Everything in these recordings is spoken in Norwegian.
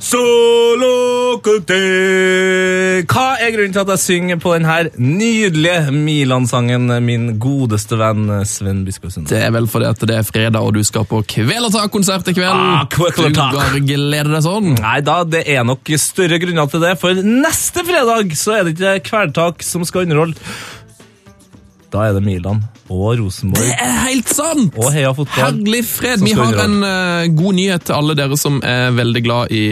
Solo cote. Hva er grunnen til at jeg synger på denne nydelige Milan-sangen, min godeste venn Sven Biskår Det er vel fordi at det er fredag, og du skal på Kvelertak-konsert i kveld. Ah, Kvelertak. Du bare gleder deg sånn. Nei da, det er nok større grunner til det, for neste fredag så er det ikke Kvelertak som skal underholde. Da er det Milan og Rosenborg Det er helt sant! og Heia Fotball. Herlig fred! Vi har en eh, god nyhet til alle dere som er veldig glad i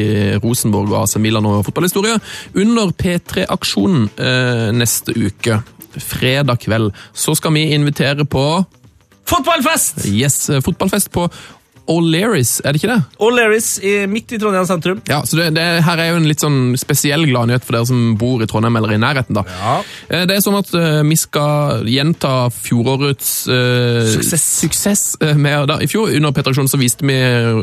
Rosenborg og AC Milan og fotballhistorie. Under P3-aksjonen uh, neste uke, fredag kveld, så skal vi invitere på Fotballfest! yes, eh, fotballfest på O'Learys, er det ikke det? O'Learys midt i Trondheim sentrum. Ja, så det, det her er jo en litt sånn spesiell gladnyhet for dere som bor i Trondheim eller i nærheten. da. Ja. Eh, Det er sånn at uh, vi skal gjenta fjorårets uh, Suksess. suksess med, da, I fjor under Petraksjonen så viste vi eh,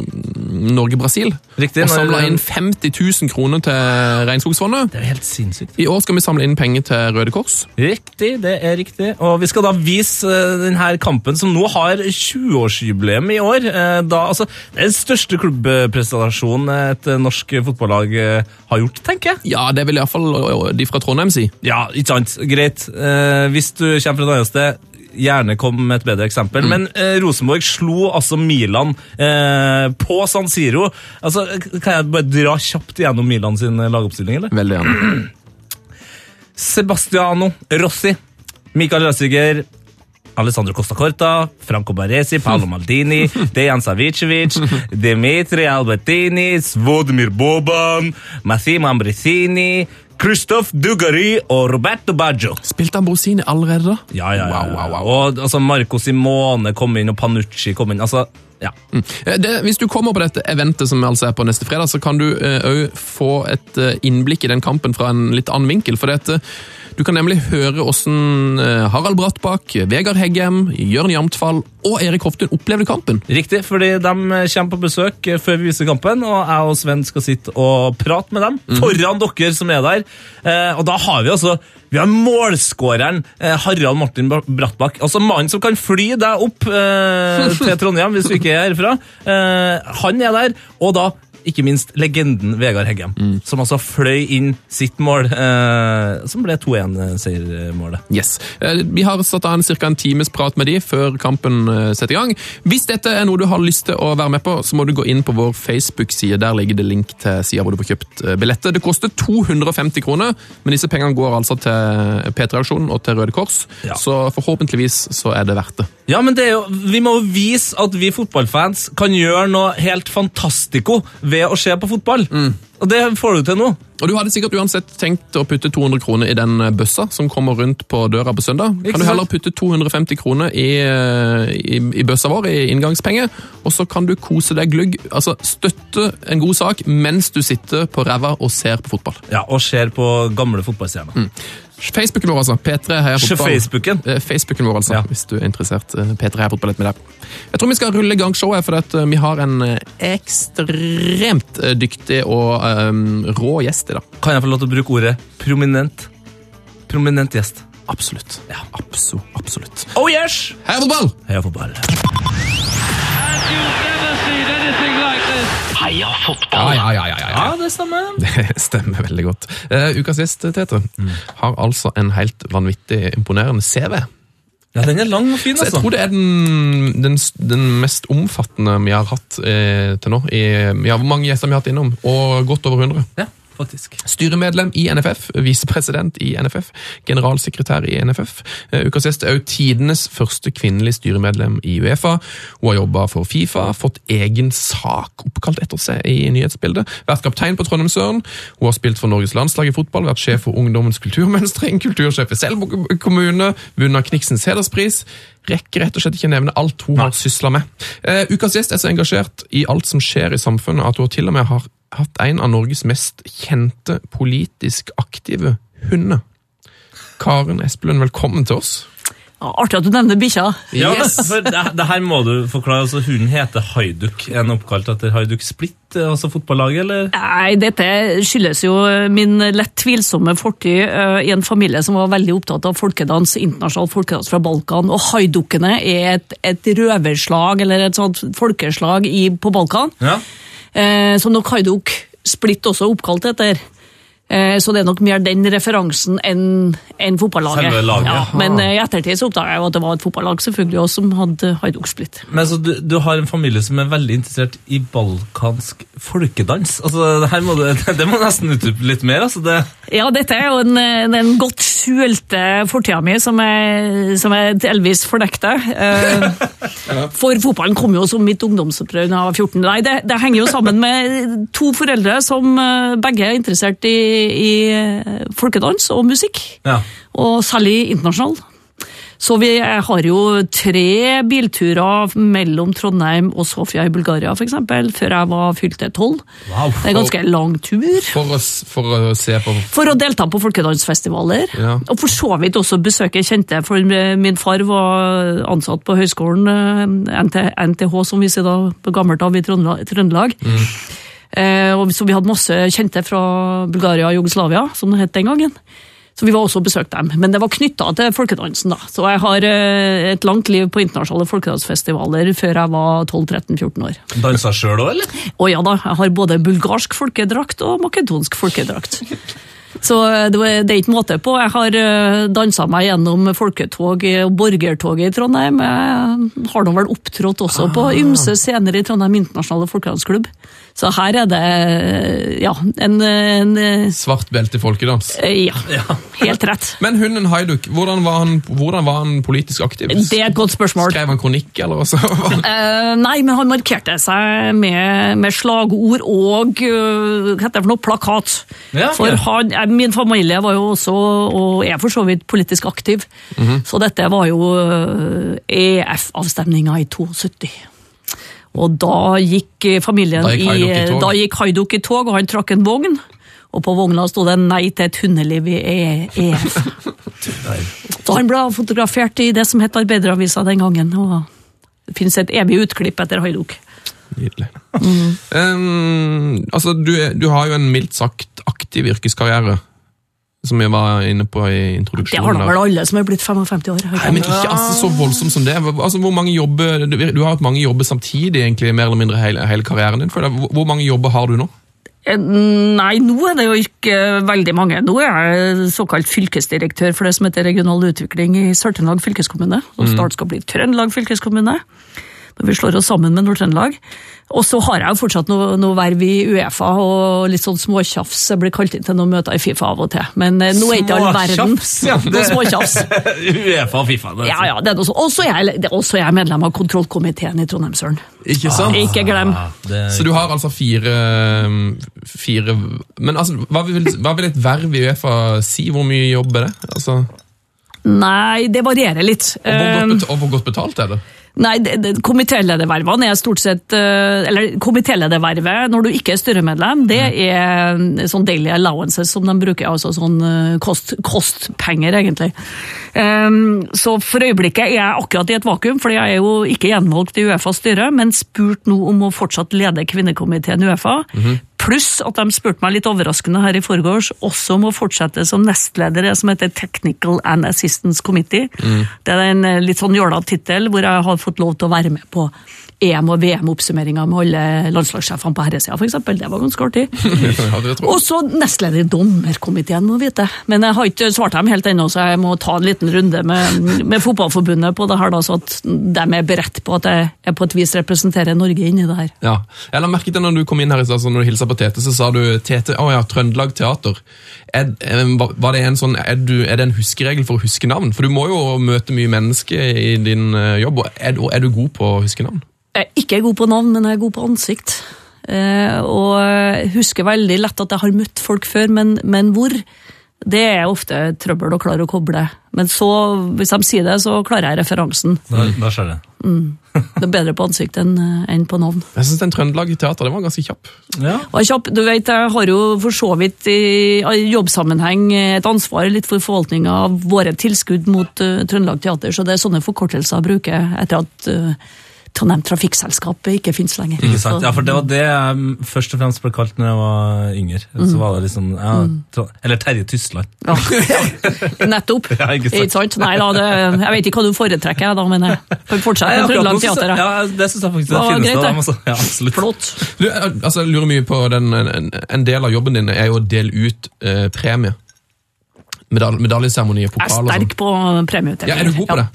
Norge-Brasil. Riktig, Og samla inn 50 000 kroner til Regnskogsfondet. Det er helt sinnssykt. I år skal vi samle inn penger til Røde Kors. Riktig, det er riktig. Og vi skal da vise denne kampen, som nå har 20-årsjubileum i år. Eh, Da, altså, den største klubbprestasjonen et eh, norsk fotballag eh, har gjort, tenker jeg. Ja, det vil iallfall de fra Trondheim si. Ja, ikke sant? Greit. Eh, hvis du kommer fra et annet sted, gjerne kom med et bedre eksempel. Men eh, Rosenborg slo altså Milan eh, på San Siro. Altså, kan jeg bare dra kjapt gjennom Milan sin eh, lagoppstilling, eller? Veldig gjerne. Sebastiano Rossi, Mikael Røsiger, Alessandro Costa Corta, Franco Baresi, Paolo Maldini, Dejan Savicevic, Dimitri Albertini, Svodimir Boban, Massimo Ambrisini, Christoph Dugari og Roberto Baggio. Spilte Ambrosini allerede, da? Ja, ja, ja. Wow, wow, wow. Og altså, Marco Simone kom inn, og Panucci kom inn. Altså, ja. Eh, Det, hvis du kommer på dette eventet som altså er på neste fredag, så kan du òg få et eh, innblikk i den kampen fra en litt annen vinkel. For det, du kan nemlig høre hvordan eh, Harald Brattbakk, Vegard Heggem, Jørn Jamtfall og Erik Hoftun opplevde kampen. Riktig, fordi de kommer på besøk eh, før vi viser kampen, og jeg og Sven skal sitte og prate med dem foran dere som er der. Eh, og da har vi altså vi har målskåreren Harald Martin Brattbakk. Altså mannen som kan fly deg opp til Trondheim hvis du ikke er herfra. Eh, han er der, og da ikke minst legenden Vegard Heggem, som altså fløy inn sitt mål, eh, som ble 2-1-seiermålet. Yes. Eh, Vi har satt av en, cirka en times prat med de før kampen eh, setter i gang. Hvis dette er noe du har lyst til å være med på, så må du gå inn på vår Facebook-side. Der ligger det link til sida hvor du får kjøpt eh, billetter. Det koster 250 kroner, men disse pengene går altså til P3-aksjonen og til Røde Kors, Ja. så forhåpentligvis så er det verdt det. Ja, men det er jo, Vi må jo vise at vi fotballfans kan gjøre noe helt fantastico ved å se på fotball. Og det får du til nå. Og Du hadde sikkert uansett tenkt å putte 200 kroner i den bøssa som kommer rundt på døra på søndag. Ikke Kan du sant? heller putte 250 kroner i, eh, i, i bøssa vår, i inngangspenger, og så kan du kose deg glugg. Altså støtte en god sak mens du sitter på ræva og ser på fotball. Ja, Og ser på gamle fotballstjerner. Facebooken vår, altså. P3 Heia Fotball. Facebooken. Eh, Facebooken vår, altså, Ja. hvis du er interessert. Eh, P3 Heia Fotball med deg. Jeg tror vi skal rulle i gang showet, for at eh, vi har en ekstremt dyktig og um, rå gjest i dag. Kan jeg få lov til å bruke ordet prominent? Prominent gjest. Absolutt. Ja, absolutt. absolutt. Oh yes! Heia fotball! Heia fotball. And you've never seen anything like this. Heia fotball! ja, ja, ja, Ja, det stemmer. Det stemmer veldig godt. Uh, ukas gjest, Tete, har altså en helt vanvittig imponerende CV. Ja, Den er lang og fin, Så jeg altså. tror det er den, den, den mest omfattende vi har hatt eh, til nå. I, ja, hvor mange gjester vi har hatt innom? Og godt over 100. Ja, faktisk. Styremedlem i NFF, visepresident i NFF, generalsekretær i NFF. Eh, Ukas gjest er også tidenes første kvinnelige styremedlem i Uefa. Hun har jobba for Fifa, fått egen sak oppkalt etter seg i nyhetsbildet. Vært kaptein på Trondheimsøren. Hun har spilt for Norges landslag i fotball, vært sjef for Ungdommens kulturmønstring, kultursjef i Selbu kommune, vunnet Kniksens hederspris. Rekker rett og slett ikke nevne alt hun har sysla med. Uh, ukas gjest er så engasjert i alt som skjer i samfunnet, at hun til og med har hatt en av Norges mest kjente politisk aktive hunder. Karen Espelund, velkommen til oss. Ja, artig at du nevner bikkja. Ja, Yes. for det, det her må du forklare. altså Hunden heter Haiduk. Er den oppkalt etter Haiduk Split, eh, altså fotballaget, eller? Nei, dette skyldes jo min lett tvilsomme fortid uh, i en familie som var veldig opptatt av folkedans, internasjonal folkedans fra Balkan. Og haidukkene er et, et røverslag, eller et sånt folkeslag i, på Balkan. Ja. Eh, som nok haiduk splitt også er oppkalt etter. Eh, så det er nok mer den referansen enn enn fotballaget. Laget. Ja, men eh, i ettertid så oppdaga jeg jo at det var et fotballag selvfølgelig også, som hadde haiduk splitt. Men så du, du har en familie som er veldig interessert i balkansk folkedans. Altså, det her må du, det må nesten utdype litt mer. altså det... Ja, dette er jo en, en godt skjulte fortida mi, som jeg, som jeg delvis fornekter. Eh, For fotballen kom jo som mitt ungdomsopprør da jeg var 14. Nei, det, det henger jo sammen med to foreldre som begge er interessert i, i eh, folkedans og musikk. Ja. Og særlig internasjonal. Så vi har jo tre bilturer mellom Trondheim og Sofia i Bulgaria, f.eks., før jeg var fylte tolv. Wow. Det er ganske lang tur. For å, for å se på For å delta på folkedansfestivaler, Ja. og for så vidt også besøke kjente, for min far var ansatt på høyskolen eh, NTH, som vi sier da på gammelt av i Trøndelag. Trøndelag. Eh, så vi hadde masse kjente fra Bulgaria og Jugoslavia, som det het den gangen. Så vi var også og besøkte dem, men det var knytta til folkedansen. da. Så jeg har eh, et langt liv på internasjonale folkedansfestivaler før jeg var 12-13-14 år. Dansa sjøl òg, eller? Å ja da, jeg har både bulgarsk folkedrakt og makedonsk folkedrakt. Så eh, det er ikke måte på. Jeg har eh, dansa meg gjennom folketog og borgertoget i Trondheim. Jeg har nå vel opptrådt også på ymse scener i Trondheim internasjonale folkedansklubb. Så her er det eh, ja, en, en eh, svart belte i folkedans. Ja, helt rett. Men hunden Haiduk, hvordan var han, hvordan var han politisk aktiv? Det er et godt spørsmål. Skrev han kronikk, eller også? Eh, nei, men han markerte seg med, med slagord og eh, hva heter det for noe, plakat. Ja, for han han, min familie var jo også, og er for så vidt, politisk aktiv. Mhm. Så dette var jo eh, EF-avstemninga i 72. Og da gikk eh, familien Da gikk i. Da gikk Haiduk i tog, og han trakk en vogn. Og på vogna sto det 'Nei til et hundeliv i E- EF'. Så han ble fotografert i det som het Arbeideravisa den gangen. og Det finnes et evig utklipp etter Haiduk. Nydelig. Um, altså, du, du har jo en mildt sagt aktiv yrkeskarriere, som jeg var inne på i introduksjonen. Det har da vel alle som er blitt 55 år. Nei, men ikke altså, så voldsomt som det. Altså, hvor mange jobber, du, du har hatt mange jobber samtidig, egentlig, mer eller mindre hele, hele karrieren din. Hvor, hvor mange jobber har du nå? Eh, Nei, nå er det jo ikke veldig mange. Nå er jeg såkalt fylkesdirektør for det som heter regional utvikling i Sør-Trøndelag fylkeskommune, Og snart skal bli Trøndelag fylkeskommune. Når vi slår oss sammen med Nord-Trøndelag. Og så har jeg jo fortsatt noe, noe verv i Uefa og litt sånn småtjafs. Jeg blir kalt inn til noen møter i Fifa av og til. Men eh, nå er ikke all verden Småtjafs, ja. Noe småtjafs. Uefa og Fifa. Det. Ja, ja, det er noe sånt. Og så er jeg- det er også jeg medlem av kontrollkomiteen i Trondheimsølen. Ikke sant? Ikke glem. Det, Så du har altså fire, fire Men altså, hva vil, hva vil et verv i Uefa si? Hvor mye jobb er det? Altså, Nei, det varierer litt. og, hvor godt betalt, og hvor godt betalt er det? Nei, komitéledervervene er stort sett eh, Eller komitéledervervet når du ikke er styremedlem, det er eh, sånn daily allowances som de bruker, altså sånn eh, kost, kostpenger, egentlig. Um, Så for øyeblikket er jeg akkurat i et vakuum, fordi jeg er jo ikke gjenvalgt i Uefas styre, men spurt nå om å fortsatt lede kvinnekomiteen i Uefa. Pluss at de spurte meg litt overraskende her i forgårs også om å fortsette som nestleder som heter Technical and Assistance Committee. Det er en eh, litt sånn jåla tittel hvor jeg har fått lov til å være med på EM- og VM-oppsummeringa med alle landslagssjefene på herresida, f.eks. Det var ganske artig. Og så nestleder i dommerkomiteen, må vite. Men jeg har ikke svart dem helt ennå, så jeg må ta en liten runde med, med Fotballforbundet på det her, da, så at de er beredt på at jeg, på et vis representerer Norge inni det her. Ja. Jeg la merke til når du kom inn her i stad, så når du hilsa på Tete, så sa du Tete, å ja, Trøndelag Teater. Er, eh, var det en sånn, er, du, er det en huskeregel for å huske navn? For du må jo møte mye mennesker i din eh, jobb. Er, er du god på å huske navn? Jeg er ikke god på navn, men jeg er god på ansikt. Eh, og jeg husker veldig lett at jeg har møtt folk før, men, men hvor? Det er ofte trøbbel å klare å koble. Men så, hvis de sier det, så klarer jeg referansen. da, da skjer det. Det er bedre på ansikt enn enn på navn. Jeg syns den Trøndelag Teater den var ganske kjapp. Ja. Kjapp, du vet, jeg har jo for så vidt i i jobbsammenheng et ansvar litt for forvaltninga av våre tilskudd mot uh, Trøndelag Teater, så det er sånne forkortelser jeg bruker etter at uh, Trondheim Trafikkselskap ikke finnes lenger. Ikke sant? Ja, for det var det jeg mm, først og fremst ble kalt når jeg var yngre. Så var det liksom, ja, Eller Terje Tysland. Ja, ja. Nettopp. Ja, ikke sant. Ikke sant? Nei da, det, jeg vet ikke hva du foretrekker, da, men jeg får fortsette med Trøndelag Teater. Ja, det syns jeg faktisk Det finnes greit, det. Altså. Ja, absolutt. Flott. Du, altså, jeg lurer mye på den, en, en del av jobben din er jo å dele ut eh, premie. Medal medaljeseremoni og Jeg er pokal og sånn. sterk på premieutdeling. Ja, er du god på det?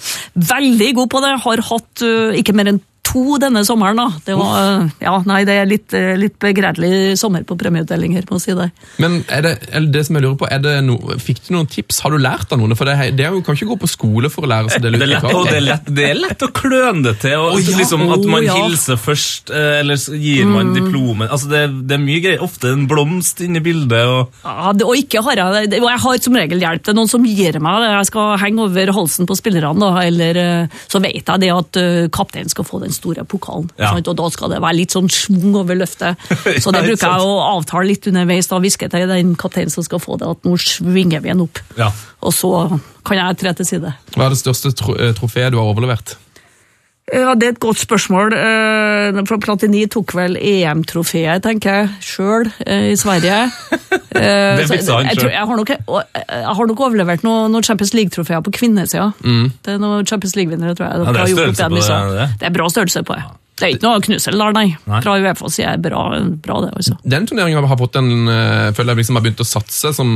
Veldig god på det. Har hatt uh, ikke mer enn to denne sommeren. da. Det var, ja, nei, det er litt, uh, litt begredelig sommer på premieutdeling her, må jeg si det. Men er det, er det som jeg lurer på, er det no, fikk du noen tips? Har du lært av noen? For det, det er jo, kan ikke gå på skole for å lære seg å dele ut Det er, lett, og det, er lett, det er lett å kløne det til. Og, oh, ja. liksom, at man oh, ja. hilser først, eh, eller så gir man diplomen. Altså, det, det er mye greier. Ofte en blomst inni bildet. Og, Ja, det, og ikke har jeg det. Jeg har som regel hjelp. Det er noen som gir meg det. Jeg skal henge over halsen på spillerne, da, eller uh, så vet jeg det at kapteinen skal få den store pokalen. Ja. Og da skal det være litt sånn schwung over løftet. Så det bruker jeg å avtale litt underveis. da Hviske til den kapteinen som skal få det, at nå svinger vi den opp. ja. Og så kan jeg tre til side. Hva er det største eh, trofeet du har overlevert? Ja, Det er et godt spørsmål. Eh, For Platini tok vel EM-trofeet, tenker jeg, sjøl i Sverige. Eh, Det fiksa han jeg, selv. jeg, har nok, jeg har nok overlevert noen noe Champions League-trofeer på kvinnesida. Det er noen Champions League-vinnere, tror jeg. Ja, det er det, det. Det er bra størrelse på det. Det er ikke noe knussel der, nei. Nei. Fra Uefa side er bra, bra det, Også. Den turneringen har fått en, eh, føler jeg liksom har begynt å satse, som,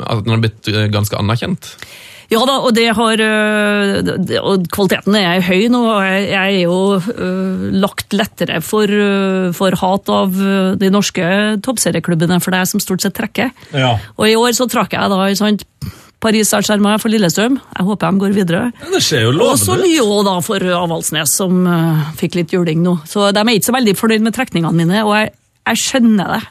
at den har blitt eh, ganske anerkjent. Ja da, og, det har, øh, og kvaliteten er høy nå. og Jeg er jo øh, lagt lettere for, øh, for hat av de norske toppserieklubbene, for det er som stort sett trekker. Ja. Og i år så trakk jeg da i sant, Paris Saint-Germain for Lillestrøm. Jeg håper de går videre. Det ser jo Og så lovende. Lyon da for Avaldsnes, som fikk litt juling nå. Så de er ikke så veldig fornøyd med trekningene mine, og jeg, jeg skjønner det.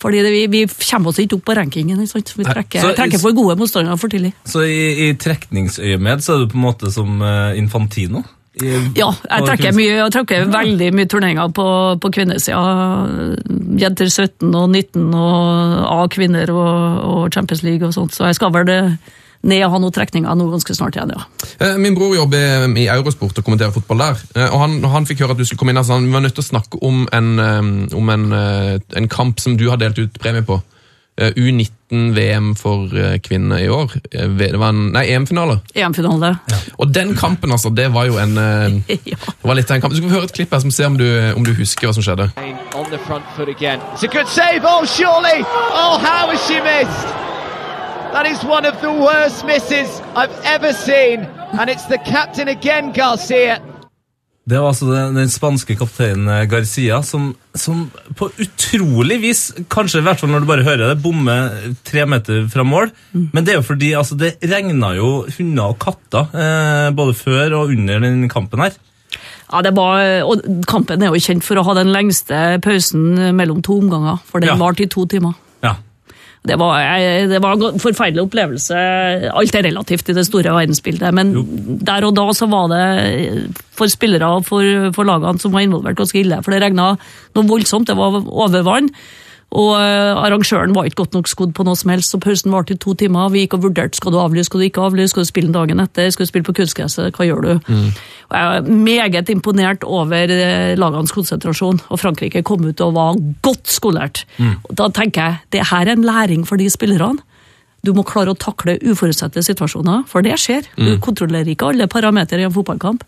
Fordi det, vi, vi kommer oss ikke opp på rankingen. ikke? Vi trekker, så- trekker for gode motstandere for tidlig. Så i, i trekningsøyemed så er du på en måte som eh, Infantino? I, Ja, jeg trekker, mye, jeg trekker veldig mye turneringer på, på kvinnesida. Jenter 17 og 19 og A-kvinner og, og Champions League og sånt. Så jeg skal vel det- ned og ha noen trekninger nå ganske snart igjen, ja. Eh, Min bror jobber i Eurosport og kommenterer fotball der. eh, Og han, han fikk høre at du skulle komme inn, altså han var nødt til å snakke om en, eh, om en, en kamp som du har delt ut premie på. Eh, U19-VM for kvinner i år. Det var en, nei, EM-finale. EM-finale. Ja. Og den kampen, altså, det var jo en Ja. Det var litt av en kamp. Du skal få høre et klipp her som ser om du, om du husker hva som skjedde. on the front foot again. It's a good save. Oh, surely. Oh, how has she missed? That is one of the worst misses I've ever seen. And it's the captain again, Garcia. Det var altså den, den spanske kapteinen eh, Garcia som, som på utrolig vis, kanskje i hvert fall når du bare hører det, bommer tre meter fra mål. Men det er jo fordi altså, det regna jo hunder og katter eh, både før og under den kampen her. Ja, det var, og kampen er jo kjent for å ha den lengste pausen mellom to omganger, for den Ja. varte i to timer. Det var, det var en forferdelig opplevelse. Alt er relativt i det store verdensbildet, men der og da så var det for spillere og for, for lagene som var involvert ganske ille. For det regna noe voldsomt, det var overvann. Og eh, arrangøren var ikke godt nok skodd på noe som helst, så pausen varte i to timer. Vi gikk og vurderte skal du avlyse, skal du ikke avlyse, skal du spille dagen etter, skal du spille på kunstgresset, hva gjør du? Og jeg er meget imponert over eh, lagenes konsentrasjon, og Frankrike kom ut og var godt skolert. Og Da tenker jeg, det her er en læring for de spillerne. Du må klare å takle uforutsette situasjoner, for det skjer. Du kontrollerer ikke alle parametere i en fotballkamp.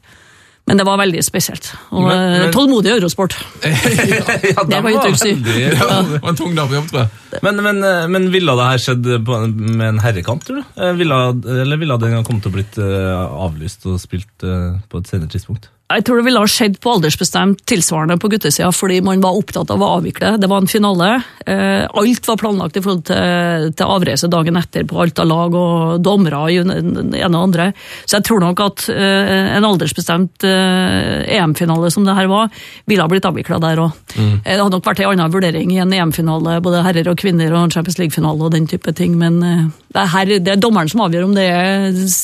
Men det var veldig spesielt. Og Men- eh, men- tålmodig Eurosport. ja, Det trygt si. Det var en tung dag på jobb, tror jeg. Men, men, eh, men ville det her skjedd med en herrekamp, tror du? Eh, Ville, eller ville den kommet til å blitt avlyst og spilt på et senere tidspunkt? Jeg tror det ville ha skjedd på aldersbestemt tilsvarende på guttesida, fordi man var opptatt av å avvikle. Det var en finale. Eh, alt var planlagt i forhold til, til avreise dagen etter på alt av lag og dommere og ene og andre. Så jeg tror nok at eh, en aldersbestemt eh, EM-finale som det her var, ville ha blitt avvikla der òg. Det hadde nok vært en annen vurdering i en EM-finale, både herrer og kvinner og en Champions League-finale og den type ting, men det, er her, det er dommeren som avgjør om det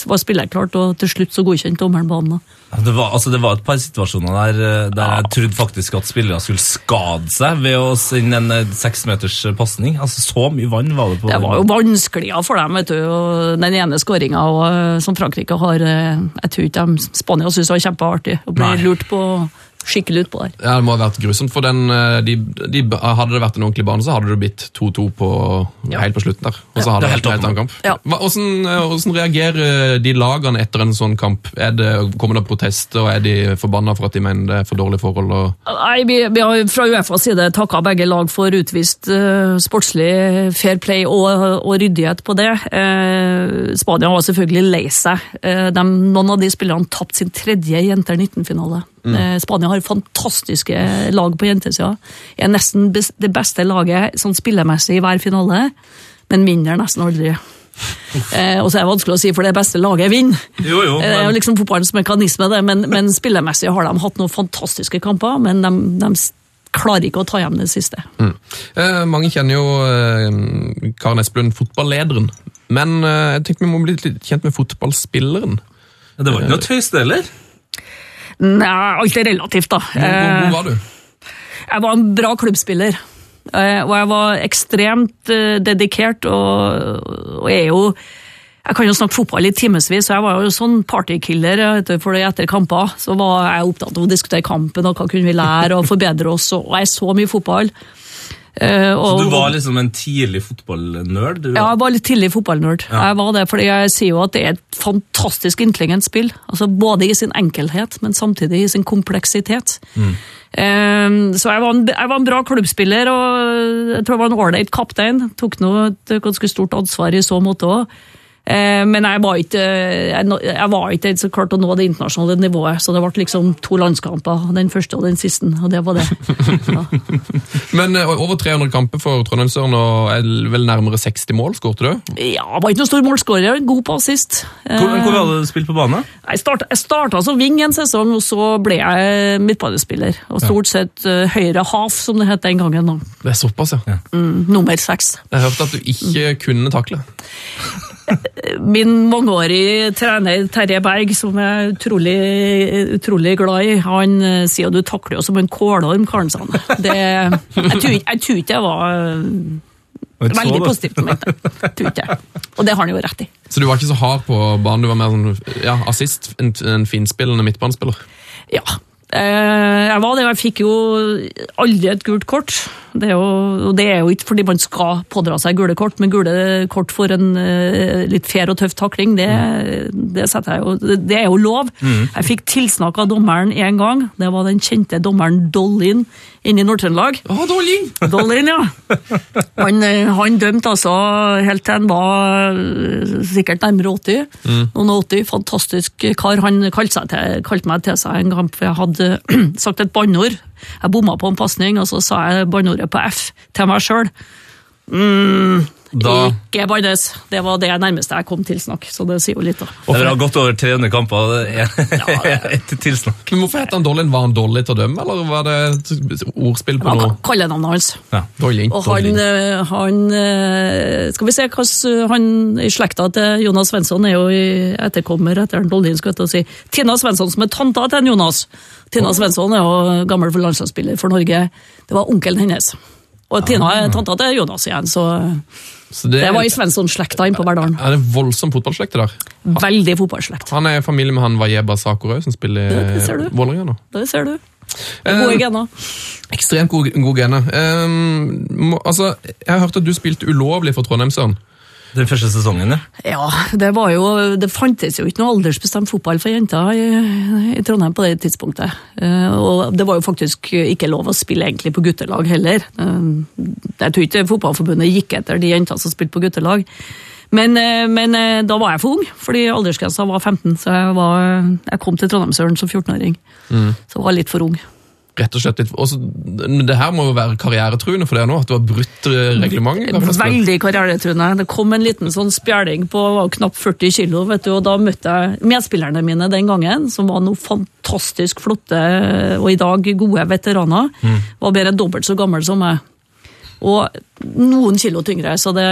var spillerklart, og til slutt så godkjente dommeren banen. Da. Det var, altså, det var et par situasjoner der, eh, der jeg trodde faktisk at spillere skulle skade seg ved å sende en eh, seksmeters pasning. Altså, så mye vann var det på Det var jo vanskeligere for dem, vet du. Den ene skåringa som Frankrike har eh, Jeg tror ikke Spania syns det var kjempeartig å bli lurt på skikkelig ut på der. Ja, Det må ha vært grusomt, for den, eh, de, de, hadde det vært en ordentlig bane, så hadde det blitt 2-2 Ja. helt på slutten der. Og så hadde det det helt vært en helt annen kamp. Ja. Hvordan, eh, hvordan reagerer de lagene etter en sånn kamp? Er det, kommer det protester, og er de forbanna for at de mener det er for dårlige forhold? Og, Nei, vi, vi har fra UFAs side takka begge lag for utvist uh, sportslig fair play og, og ryddighet på det. Uh, Spania var selvfølgelig lei seg. Uh, de, noen av de spillerne tapte sin tredje Jenter 19-finale. Eh, Spania har fantastiske lag på jentesida. Er nesten det beste laget sånn spillemessig i hver finale, men vinner nesten aldri. Eh, og så er det vanskelig å si, for det beste laget vinner. Jo, jo, Det er jo liksom fotballens mekanisme, det, men, men spillemessig har de hatt noen fantastiske kamper, men de, de klarer ikke å ta hjem det siste. eh, mange kjenner jo eh, Karen Esplund, fotballederen. Men eh, jeg tenkte vi må bli litt kjent med fotballspilleren. Det var ikke noe tøyste heller. Nei, alt er relativt, da. Hvor, hvor, Eh, hvor var du? Jeg var en bra klubbspiller, eh, og jeg var ekstremt eh, dedikert, og, og er jo jeg kan jo snakke fotball i timevis, så jeg var jo sånn partykiller. For etter kamper så var jeg opptatt av å diskutere kampen og hva kunne vi lære og forbedre oss. Og jeg så mye fotball. Eh, Så du var liksom en tidlig fotballnerd? Ja, jeg var litt tidlig fotballnerd. Ja. Jeg var det, fordi jeg sier jo at det er et fantastisk intelligent spill. Altså Både i sin enkelhet, men samtidig i sin kompleksitet. Eh, så jeg var, en, jeg var en bra klubbspiller, og jeg tror jeg var en ålreit kaptein. Tok nå et ganske stort ansvar i så måte òg. Men jeg var ikke jeg, var ikke så klart å nå det internasjonale nivået, så det ble liksom to landskamper. Den første og den siste, og det var det. Ja. Men eh, over 300 kamper for Trondheimsøren og vel nærmere 60 mål, skårte du? Ja, var ikke noen stor målskårer, god på assist. Hvor, hvor var det du spilt på bane? Jeg starta, som wing en sesong, og så ble jeg midtbanespiller. Og stort sett eh, høyre half, som det het den gangen. Det er såpass, ja. Mm, nummer seks. Jeg hørte at du ikke kunne takle. Min mangeårige trener Terje Berg, som jeg er utrolig, utrolig glad i, han eh, sier at du takler jo som en kålorm, karen sa han. Det, jeg, tror, ikke- jeg var veldig positivt ment. det. Tror ikke jeg. Og det har han jo rett i. Så du var ikke så hard på banen, du var mer sånn ja, assist, en, en finspillende midtbanespiller? Ja. Eh, jeg var det, og jeg fikk jo aldri et gult kort. Det er, jo, og det er jo ikke fordi man skal pådra seg gule kort, men gule kort for en eh, litt fair og tøff takling, det, det, jo, det er jo lov. Jeg fikk tilsnakk av dommeren én gang. Det var den kjente dommeren Dollin inne i Nord-Trøndelag. Dolling! Dollin, ja. Han, eh, han dømte altså helt til han var eh, sikkert nærmere 80. Noen og 80, fantastisk kar. Han kalte, seg til, kalte meg til seg en gang, for jeg hadde sagt et banneord. Jeg bomma på en pasning, og så sa jeg banneordet på F til meg sjøl. Mm, Da- Ikke bannes. Det var det nærmeste jeg kom tilsnakk, så det sier jo litt, da. Dere har gått over 300 kamper. det er Et tilsnakk. Men Hvorfor het han Dollin? Var han dårlig til å dømme, eller var det et ordspill på noe? kallenavnet hans. Ja. Dolling. Og han, eh, han eh, Skal vi se hvordan han i slekta til Jonas Svensson er jo etterkommer etter en Doldin, skal jeg si. Tina Svensson som er tanta til Jonas. Tina Svensson er jo gammel landslagsspiller for Norge. Det var onkelen hennes. Og Tina er tanta til Jonas igjen, så Så det, det var i Svensson-slekta inne på Verdalen. er det voldsom fotballslekt der. Veldig fotballslekt. Han er i familie med han Wajeba Sakurø, som spiller i du. Vålerenga nå. Det ser du. Eh, Gode gener. Ekstremt gode, gode gener. Eh, må, altså, jeg har hørt at du spilte ulovlig for Trondheimsøren. Den første sesongen, ja. Ja, det var jo Det fantes jo ikke noe aldersbestemt fotball for jenter i, i Trondheim på det tidspunktet. Eh, Og det var jo faktisk ikke lov å spille egentlig på guttelag heller. Eh, Jeg tror ikke Fotballforbundet gikk etter de jentene som spilte på guttelag. Men, eh, men da var jeg for ung, fordi aldersgrensa var 15, så jeg, var, jeg kom til Trondheimsøren som 14-åring. Så jeg var litt for ung. Rett og slett litt, også, Det her må jo være karrieretruende for deg nå, at du har brutt eh, reglementet? Veldig karrieretruende. Det kom en liten sånn spjæling på knapt 40 kilo, vet du, og da møtte jeg medspillerne mine den gangen, som var noe fantastisk flotte og i dag gode veteraner. Var bare dobbelt så gammel som meg. Og noen kilo tyngre, så det,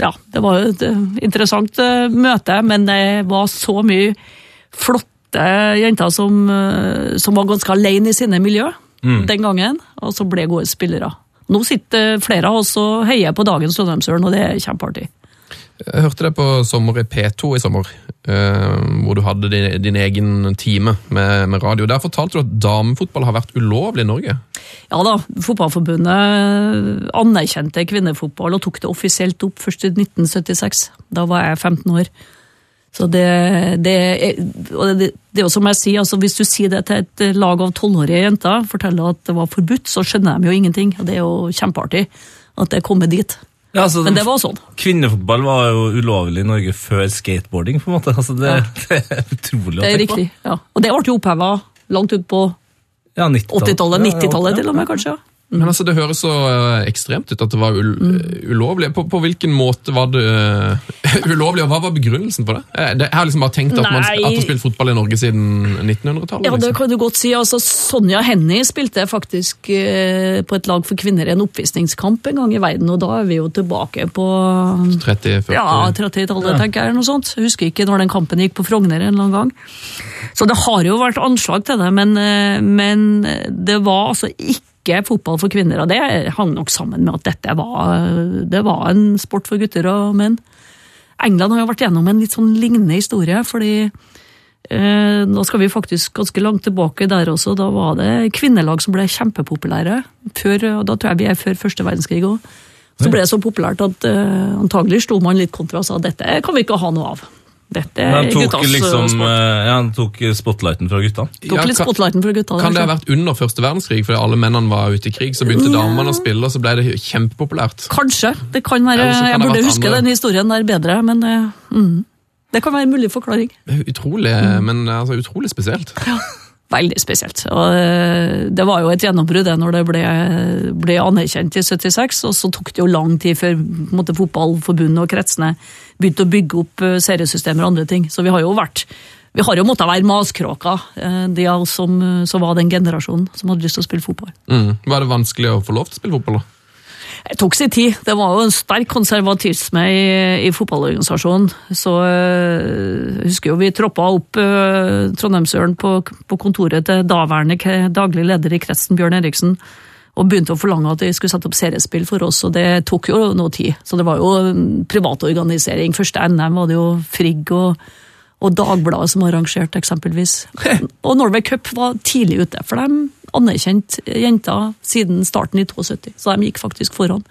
ja, det var jo et eh, interessant eh, møte, men det var så mye flotte hvite jenter som, eh, som var ganske alene i sine miljø den gangen, og som ble gode spillere. Nå sitter flere av oss og heier på dagens Trondheimsøren, og det er kjempeartig. Jeg hørte deg på Sommer i P2 i sommer, eh, hvor du hadde din, din egen time med, med radio. Der fortalte du at damefotball har vært ulovlig i Norge. Ja da, Fotballforbundet anerkjente kvinnefotball og tok det offisielt opp først i 1976. Da var jeg 15 år. Så det, det, og det, det er jo som jeg sier, altså hvis du sier det til et lag av tolvårige jenter, forteller at det var forbudt, så skjønner de jo ingenting. Og det er jo kjempeartig at det er kommet dit. Ja, altså, Men det var sånn. Kvinnefotball var jo ulovlig i Norge før skateboarding. på en måte. Altså, det, det er utrolig å tenke på. Det er riktig. ja. Og det ble jo oppheva langt ut på på. Ja, 90-tallet. 80-tallet, Ja, ja, 90-tallet til og med, kanskje. ja. Men altså, Det høres så eh, ekstremt ut at det var ulovlig. På, på hvilken måte var det eh, ulovlig, og hva var begrunnelsen for det? Eh, jeg har liksom bare tenkt at man Nei. at har spilt fotball i Norge siden 1900-tallet. Ja, det liksom. kan du godt si. Altså, Sonja Hennie spilte faktisk eh, på et lag for kvinner i en oppvisningskamp en gang i verden, og da er vi jo tilbake på 30-40 ja, 30-tallet, tenker jeg. noe sånt. Jeg husker ikke når den kampen gikk på Frogner en eller annen gang. Så det har jo vært anslag til det, men, eh, men det var altså ikke fotball for kvinner, og det hang nok sammen med at dette var, det var en sport for gutter og menn. England har jo vært gjennom en litt sånn lignende historie, fordi eh, da skal vi faktisk ganske langt tilbake der også. Da var det kvinnelag som ble kjempepopulære. Før, og da tror jeg vi er før første verdenskrig òg. Så ble det så populært at eh, antagelig sto man litt kontra og sa dette kan vi ikke ha noe av. Dette er Men tok guttas eh, liksom sport. eh, ja, han tok spotlighten fra gutta. Tok Ja, litt spotlighten fra gutta. Kan det ha vært under første verdenskrig, fordi alle mennene var ute i krig? Så begynte damene å spille, og så ble det kjempepopulært. Kanskje. Det kan være, kan jeg burde huske andre- den historien der bedre, men eh, mm, det kan være en mulig forklaring. Det er Utrolig, Mm. men altså, utrolig spesielt. Veldig spesielt. Og eh, det var jo et gjennombrudd det når det ble, ble anerkjent i 76, og så tok det jo lang tid før måte, fotballforbundet og kretsene begynte å bygge opp eh, seriesystemer og andre ting. Så vi har jo vært vi har jo måttet være maskråker, eh, de av oss som, som var den generasjonen som hadde lyst til å spille fotball. Mm. Var det vanskelig å få lov til å spille fotball? da? Det tok sin tid. Det var jo en sterk konservatisme i, i fotballorganisasjonen. Så øh, jeg husker jo vi troppa opp øh, Trondheimsøren på, på kontoret til daværende daglig leder i kretsen, Bjørn Eriksen, og begynte å forlange at de skulle sette opp seriespill for oss, og det tok jo noe tid. Så det var jo privatorganisering. privat organisering. Første NM var det jo Frigg og, og Dagbladet som arrangerte, eksempelvis. Og Norway Cup var tidlig ute, for de anerkjente jenter siden starten i 72, så de gikk faktisk foran.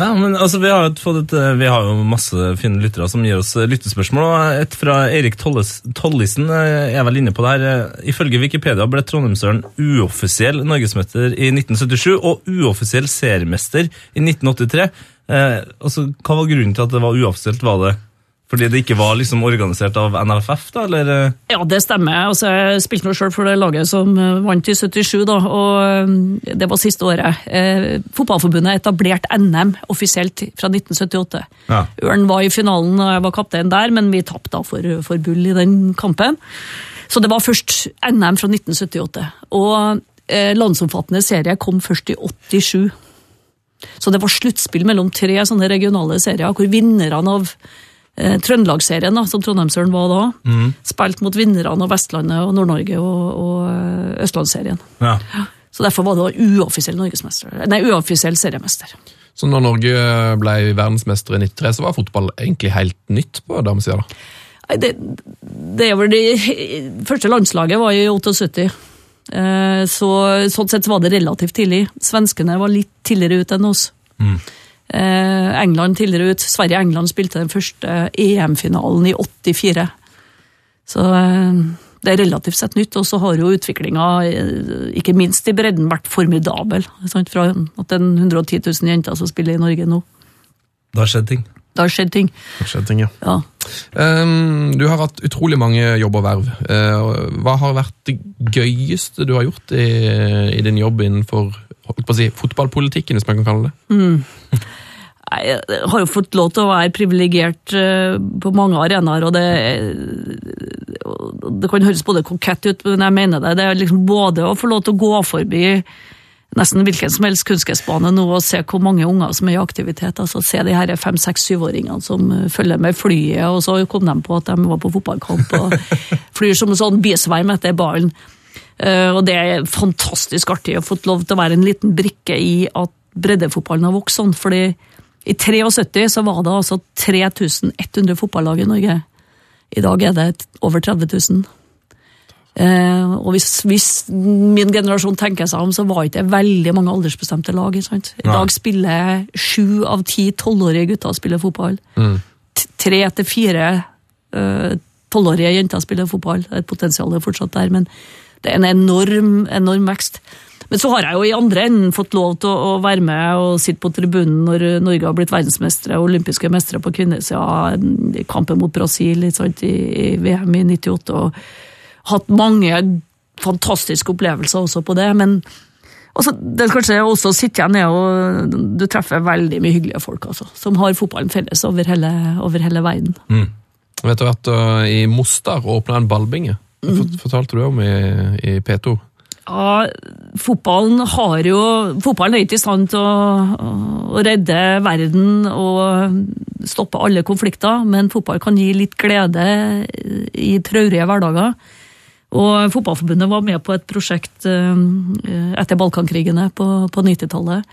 Ja, men altså, vi har, et, eh, vi har jo masse fine lyttere som gir oss eh, lyttespørsmål. og Et fra Erik Tolles, Tollisen eh, er vel inne på det her. Eh, Ifølge Wikipedia ble Trondheimsøren uoffisiell norgesmester i 1977 og uoffisiell seriemester i 1983. Eh, altså, hva var grunnen til at det var uoffisielt? Var det fordi det ikke var liksom organisert av NFF, da, eller? eh? Ja, det stemmer. Altså, jeg spilte nå sjøl for det laget som eh, vant i 77, da, og eh, det var siste året. Eh, Fotballforbundet etablerte NM offisielt fra 1978. Ja. Ørn var i finalen og jeg var kaptein der, men vi tapte for, for Bull i den kampen. Så det var først NM fra 1978. Og eh, landsomfattende serie kom først i 87. Så det var sluttspill mellom tre sånne regionale serier, hvor vinnerne av eh, Trøndelagsserien, som Trondheimsøren var da, spilt mot vinnerne av Vestlandet og Nord-Norge og, og eh, Østlandsserien. Ja. Så derfor var det uoffisiell nei, uoffisiell seriemester. Så når Norge ble verdensmester i 93, så var fotball egentlig helt nytt på damesida? det, det det første landslaget var i 78. Eh, Så, sånn sett var det relativt tidlig. Svenskene var litt tidligere ut enn oss. Eh, England tidligere ut. Sverige-England spilte den første EM-finalen i 84. Så eh, det er relativt sett nytt. Og så har jo utviklinga, eh, ikke minst i bredden, vært formidabel. Sant? Fra at det er 110 000 jenter som spiller i Norge nå. Det har skjedd ting. Det har skjedd ting. Det skjedde ting, ja. Ja. Um, du har hatt utrolig mange jobb og verv. Uh, hva har vært det gøyeste du har gjort i, i din jobb innenfor si, fotballpolitikken, hvis man kan kalle det? Nei, Jeg har jo fått lov til å være privilegert eh, på mange arenaer, og det, det kan høres både kokett ut, men jeg mener det. Det er liksom både å få lov til å gå forbi nesten hvilken som helst kunstgressbane nå og se hvor mange unger som er i aktivitet. altså Se de her fem, seks, syvåringene som følger med flyet, og så kom de på at de var på fotballkamp og flyr som en sånn bisverm etter ballen. Eh, og det er fantastisk artig å få lov til å være en liten brikke i at breddefotballen har vokst sånn. fordi i 73 så var det altså 3100 fotballag i Norge. I dag er det over 30 000. Eh, og hvis, hvis min generasjon tenker seg om, så var det ikke veldig mange aldersbestemte lag. sant? I dag spiller sju av ti tolvårige gutter spiller fotball. Mm. Tre til fire eh, tolvårige jenter spiller fotball. Det er et potensial fortsatt der, men det er en enorm, enorm vekst. Men så har jeg jo i andre enden fått lov til å, være med og sitte på tribunen når Norge har blitt verdensmestere og olympiske mestere på kvinnesida i kampen mot Brasil sant, i, VM i 98. og hatt mange fantastiske opplevelser også på det, men også, det er kanskje også å sitte igjen og du treffer veldig mye hyggelige folk altså, som har fotballen felles over hele, over hele verden. Vet du at uh, i Mostar åpna en ballbinge? Det fortalte du om i, i P2. Ja, fotballen har jo Fotballen er ikke i stand til å, å redde verden og stoppe alle konflikter, men fotball kan gi litt glede i traurige hverdager. Og Fotballforbundet var med på et prosjekt eh, etter Balkankrigene på, på 90-tallet.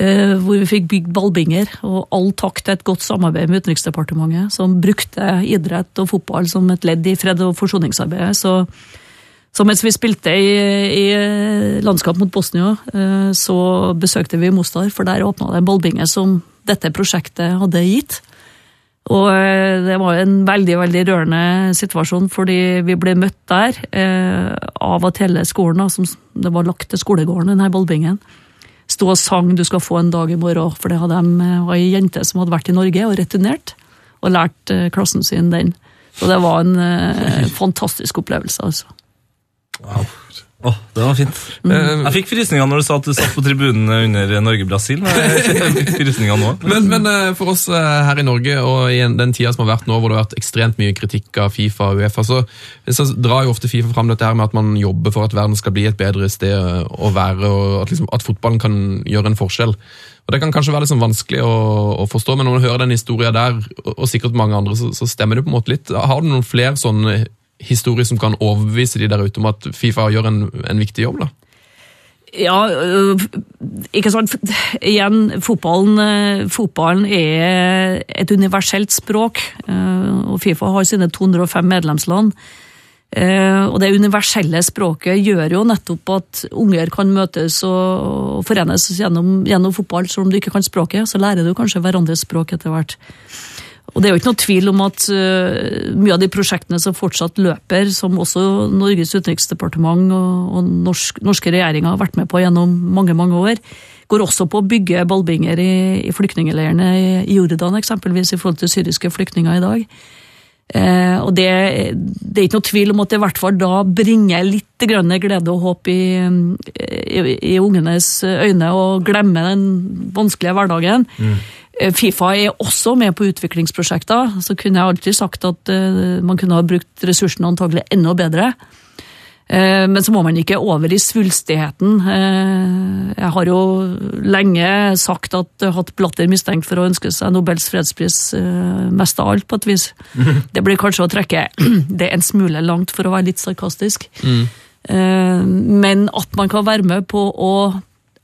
eh, Hvor vi fikk bygd ballbinger, og all takk til et godt samarbeid med Utenriksdepartementet, som brukte idrett og fotball som et ledd i fred- og forsoningsarbeidet. Så så mens vi spilte i, i landskap mot Bosnia, eh, så besøkte vi Mostar, for der åpna det en ballbinge som dette prosjektet hadde gitt. Og eh, det var en veldig veldig rørende situasjon, fordi vi ble møtt der eh, av at hele skolen, som det var lagt til skolegården, denne ballbingen, sto og sang 'Du skal få en dag i morgen', for det hadde eh, ei jente som hadde vært i Norge og returnert, og lært eh, klassen sin den. Så det var en eh, fantastisk opplevelse, altså. Åh, det var fint. Mm. Jeg fikk frysninger når du sa at du satt på tribunen under Norge-Brasil. men. Men, men eh, for oss eh, her i Norge, og i den tida som har vært nå, hvor det har vært ekstremt mye kritikk av Fifa og Uefa, så, så drar jo ofte Fifa fram dette her med at man jobber for at verden skal bli et bedre sted å være, og at, liksom, at fotballen kan gjøre en forskjell. Og Det kan kanskje være sånn vanskelig å, å forstå, men når man hører den historien der, og, og sikkert mange andre, så, så stemmer det på en måte litt. Har du noen flere sånne historier som kan overbevise de der ute om at Fifa gjør en, en viktig jobb? da? Ja, øh, ikke sant. Igjen, fotballen, øh, fotballen er et universelt språk. øh, Og Fifa har sine 205 medlemsland. Og det universelle språket gjør jo nettopp at unger kan møtes og forenes gjennom, gjennom fotball. Selv om du ikke kan språket, så lærer du kanskje hverandres språk etter hvert. Og det er jo ikke noe tvil om at uh, mye av de prosjektene som fortsatt løper, som også Norges utenriksdepartement og, og norsk, norske regjeringer har vært med på gjennom mange mange år, går også på å bygge ballbinger i, i flyktningleirene i, Jordan, eksempelvis i forhold til syriske flyktninger i dag. Uh, og det, det er ikke noe tvil om at det i hvert fall da bringer litt grønne glede og håp i, i, i ungenes øyne, og glemmer den vanskelige hverdagen. Eh, Fifa er også med på utviklingsprosjekter, så kunne jeg alltid sagt at eh, man kunne ha brukt ressursene antagelig enda bedre. Eh, Men så må man ikke over i svulstigheten. Eh, Jeg har jo lenge sagt at hatt Blatter mistenkt for å ønske seg Nobels fredspris eh, mest av alt, på et vis. Det blir kanskje å trekke det en smule langt, for å være litt sarkastisk. Mm. Men at man kan være med på å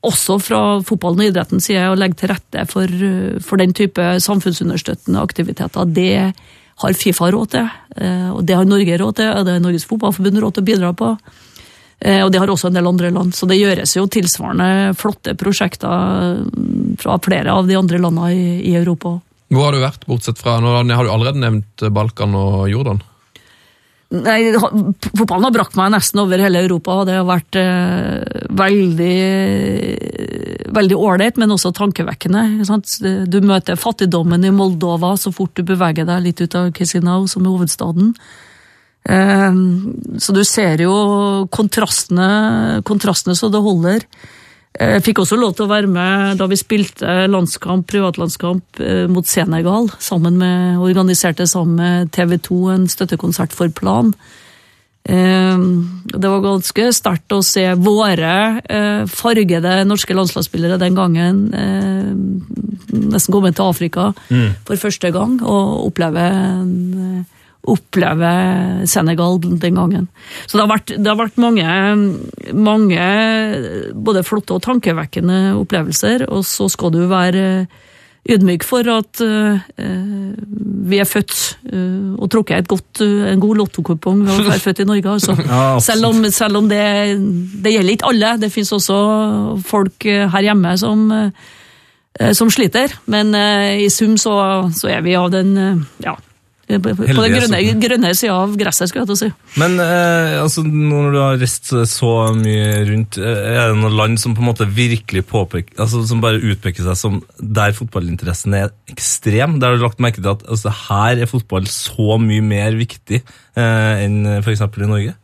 også fra fotballen og idrettens side å legge til rette for, eh, for den type samfunnsunderstøttende aktiviteter, det har Fifa råd til. eh, Og det har Norge råd til, og det har Norges Fotballforbund råd til å bidra på. Eh, Og det har også en del andre land. Så det gjøres jo tilsvarende flotte prosjekter mm, fra flere av de andre landene i, i Europa. Hvor har du vært, bortsett fra Nå har du allerede nevnt Balkan og Jordan. Nei, fotballen har brakt meg nesten over hele Europa, og det har vært eh, veldig veldig ålreit, men også tankevekkende. sant? Du møter fattigdommen i Moldova så fort du beveger deg litt ut av Chisinau, som er hovedstaden. Eh, så du ser jo kontrastene, kontrastene så det holder. Eh, Jeg fikk også lov til å være med da vi spilte landskamp, privatlandskamp eh, mot Senegal, sammen med, organiserte sammen med TV 2 en støttekonsert for Plan. Eh, Det var ganske sterkt å se våre eh, fargede norske landslagsspillere den gangen eh, nesten komme til Afrika for første gang og oppleve en, eh, oppleve Senegal den gangen. Så det har vært, det har vært mange, mange både flotte og tankevekkende opplevelser, og så skal du være ydmyk for at uh, vi er født uh, og trukket et godt, uh, en god lottokupong ved å være født i Norge. Altså. Ja, selv om, selv om det, det gjelder ikke alle. Det finnes også folk eh, her hjemme som, som sliter. Men i sum så, så er vi av den ja, på på den grønne, grønne sida av gresset, skulle jeg til å si. Men eh, altså, når du har reist så mye rundt, eh, er det noen land som på en måte virkelig påpeker, altså som bare utpeker seg som der fotballinteressen er ekstrem? Der har du lagt merke til at altså, her er fotball så mye mer viktig eh, enn f.eks. i Norge?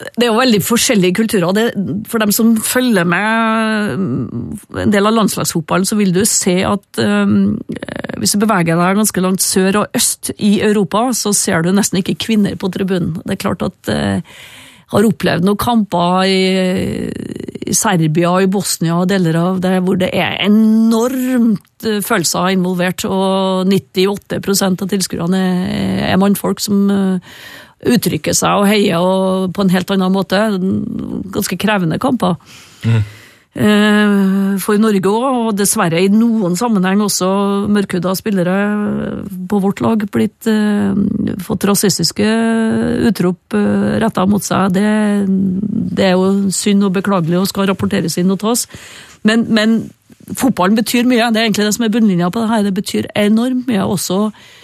Det er jo veldig forskjellige kulturer. Det, for dem som følger med en del av landslagsfotballen, så vil du se at um, hvis du beveger deg ganske langt sør og øst i Europa, så ser du nesten ikke kvinner på tribunen. Det er klart at uh, har opplevd noen kamper i, Serbia i Bosnia og deler av det hvor det er enormt eh, følelser involvert, og 98% av tilskuerne er, mannfolk som eh, uttrykker seg og heier og på en helt annen måte. Ganske krevende kamper. Mm. For Norge òg, og dessverre i noen sammenheng også mørkhuda spillere på vårt lag blitt eh, fått rasistiske utrop eh, retta mot seg. Det, det er jo synd og beklagelig og skal rapporteres inn og tas. Men, men fotballen betyr mye. Det er egentlig det som er bunnlinja på det her. Det betyr enormt mye også eh,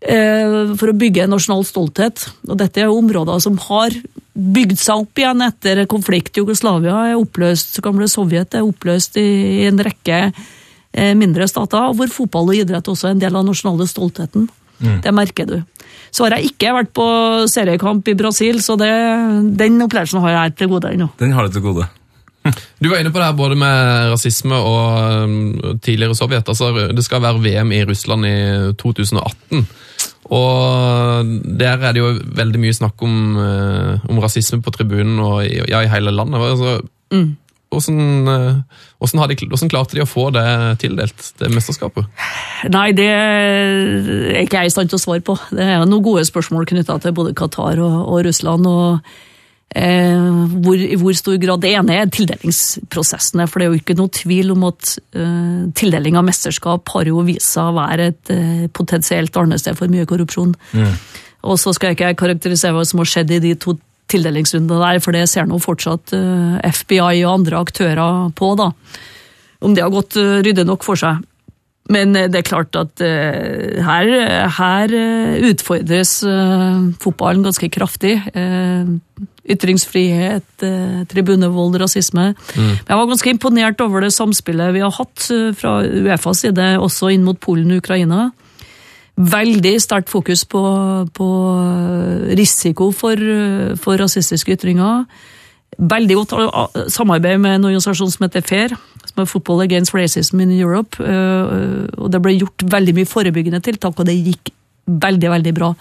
for å bygge nasjonal stolthet. Og dette er jo områder som har bygd seg opp igjen etter konflikt. Jugoslavia er oppløst, gamle Sovjet er oppløst i, en rekke eh, mindre stater, hvor fotball og idrett også er en del av den nasjonale stoltheten. Det merker du. Så har jeg ikke vært på seriekamp i Brasil, så det, den opplevelsen har jeg til gode ennå. Den har du til gode. Du var inne på det her både med rasisme og um, tidligere Sovjet. Altså, det skal være VM i Russland i 2018. Og der er det jo veldig mye snakk om, eh, om rasisme på tribunen og i, ja, i hele landet. Altså, hvordan, eh, hvordan, har de, hvordan klarte de å få det tildelt, det mesterskapet? Nei, det er ikke jeg i stand til å svare på. Det er noen gode spørsmål knytta til både Qatar og, og Russland. og hvor, I hvor stor grad det ene er tildelingsprosessene. For det er jo ikke noe tvil om at eh, tildeling av mesterskap har jo vist seg å være et eh, potensielt arnested for mye korrupsjon. Og så skal jeg ikke karakterisere hva som har skjedd i de to tildelingsrundene der, for det ser nå fortsatt eh, FBI og andre aktører på, da. Om det har gått eh, ryddig nok for seg. Men eh, det er klart at eh, her, her eh, utfordres eh, fotballen ganske kraftig. Eh, ytringsfrihet, eh, tribunevold, rasisme. Men jeg var ganske imponert over det samspillet vi har hatt eh, fra Uefas side, også inn mot Polen og Ukraina. Veldig sterkt fokus på, på risiko for, eh, for rasistiske ytringer. Veldig godt eh, samarbeid med en organisasjon som heter FAIR, som er Football Against Racism in Europe. eh, Og det ble gjort veldig mye forebyggende tiltak, og det gikk veldig, veldig bra.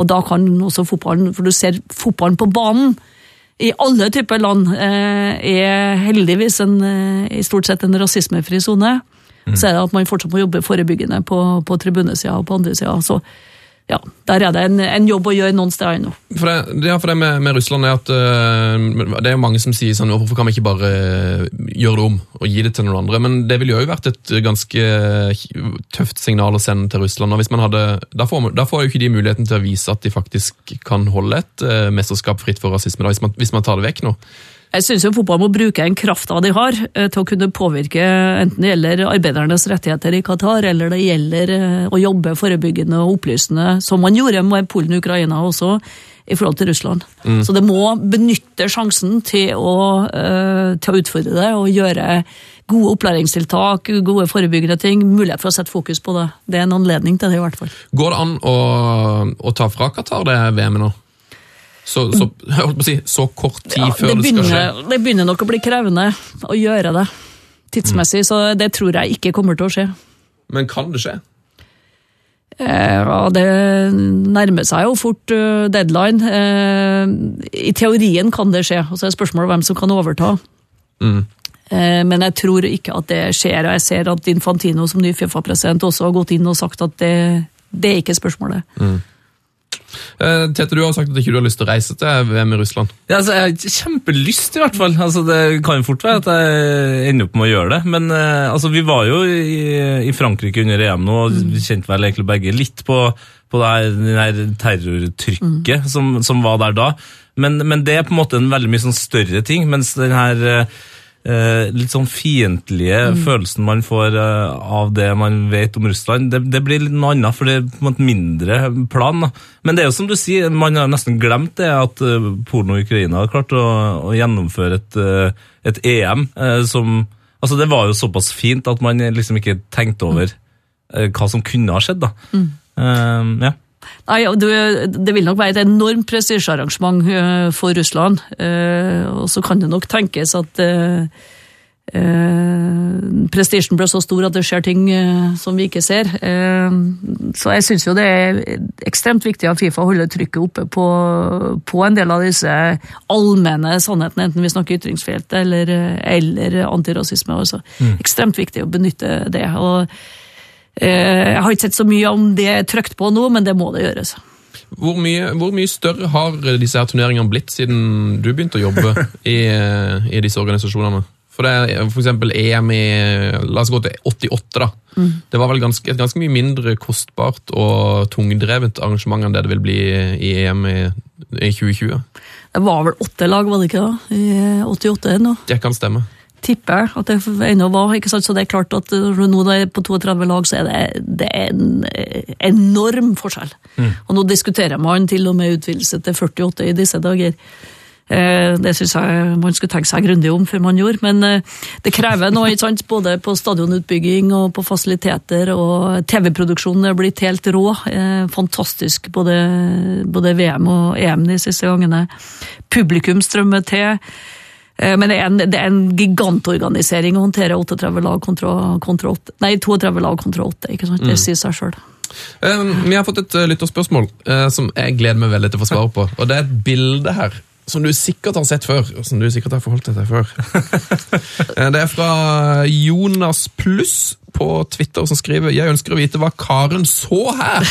Og da kan også fotballen, for du ser fotballen på banen i alle typer land, eh, er heldigvis en, eh, i stort sett en rasismefri sone. Så er det at man fortsatt må jobbe forebyggende på, på tribunesida og på andre sida. Ja, der er det en, en jobb å gjøre noen steder ennå. For det, ja, for det med, med Russland er at uh, det er jo mange som sier sånn Hvorfor kan vi ikke bare øh, gjøre det om og gi det til noen andre? Men det ville jo vært et ganske tøft signal å sende til Russland. og hvis man hadde, Da får, da får jo ikke de muligheten til å vise at de faktisk kan holde et uh, mesterskap fritt for rasisme, da, hvis, man, hvis man tar det vekk nå. Jeg syns fotball må bruke den krafta de har eh, til å kunne påvirke enten det gjelder arbeidernes rettigheter i Qatar, eller det gjelder eh, å jobbe forebyggende og opplysende, som man gjorde med Polen og Ukraina også, i forhold til Russland. Så det må benytte sjansen til å, eh, til å utfordre det og gjøre gode opplæringstiltak, gode forebyggende ting. Mulighet for å sette fokus på det. Det er en anledning til det, i hvert fall. Går det an å, å ta fra Qatar det VM-et nå? Så, så, si, så kort tid Ja, før det, det, skal skje? det begynner nok å bli krevende å gjøre det tidsmessig, så det tror jeg ikke kommer til å skje. Men kan det skje? Eh, Ja, det nærmer seg jo fort eh, deadline. Eh, I teorien kan det skje, og så er spørsmålet hvem som kan overta. Mm. Men jeg tror ikke at det skjer, og jeg ser at Infantino som ny Fifa-president også har gått inn og sagt at det, det er ikke spørsmålet. Eh, Tete, du har sagt at ikke du har lyst til å reise til VM i Russland. Ja, altså, jeg har kjempelyst, i hvert fall. Altså, det kan jo fort være at jeg ender opp med å gjøre det. Men eh, altså, vi var jo i, i Frankrike under EM nå, og vi kjente vel egentlig begge litt på, på det her, terrortrykket som, som var der da. Men, men det er på en måte en veldig mye sånn større ting, mens den her eh, eh, litt sånn fiendtlige følelsen man får eh, av det man vet om Russland, det, det blir litt noe annet, for det er på en måte mindre plan. Da. Men det er jo som du sier, man har nesten glemt det at eh, Polen og Ukraina har klart å, å gjennomføre et, eh, et EM eh, som Altså, det var jo såpass fint at man liksom ikke tenkte over eh, hva som kunne ha skjedd, da. Eh, ja. Nei, det, vil nok være et enormt prestisjearrangement eh, for Russland. Eh, og så kan det nok tenkes at uh, prestisjen ble så stor at det skjer ting eh, som vi ikke ser. Eh, så jeg syns jo det er ekstremt viktig at Fifa holder trykket oppe på, på en del av disse allmenne sannhetene, enten vi snakker ytringsfrihet eller, eller antirasisme. Altså. Ekstremt viktig å benytte det. og Eh, Jeg har ikke sett så mye om det er trykt på nå, men det må det gjøres. Hvor mye, hvor mye større har disse her turneringene blitt siden du begynte å jobbe i, eh, i disse organisasjonene? For det er f.eks. EM i La oss gå til 88, da. Det var vel ganske, et ganske mye mindre kostbart og tungdrevet arrangement enn det det vil bli i EM i, i 2020. Det var vel åtte lag, var det ikke da? I 88 nå. Det kan stemme. Tipper jeg at det ennå var. ikke sant? Så det er klart at nå det er på 32 lag, så er det, det er en eh, enorm forskjell. Og nå diskuterer man til og med utvidelse til 48 i disse dager. Eh, Det syns jeg man skulle tenke seg grundig om før man gjorde. Men eh, det krever noe, ikke sant? både på stadionutbygging og på fasiliteter. Og TV-produksjonen er blitt helt rå. Eh, Fantastisk, både, både VM og EM de siste gangene. Publikum strømmer til. Eh, Men det er en, det er en gigantorganisering å håndtere 38 lag kontra, kontra 8. Nei, 32 lag kontra 8. ikke sant? Det sier seg sjøl. Eh, Vi har fått et eh, lytterspørsmål eh, som jeg gleder meg veldig til å få svar på. Og det er et bilde her som du sikkert har sett før, og som du sikkert har forholdt deg til før. Det er fra Jonas Pluss på Twitter som skriver Jeg ønsker å vite hva Karen så her.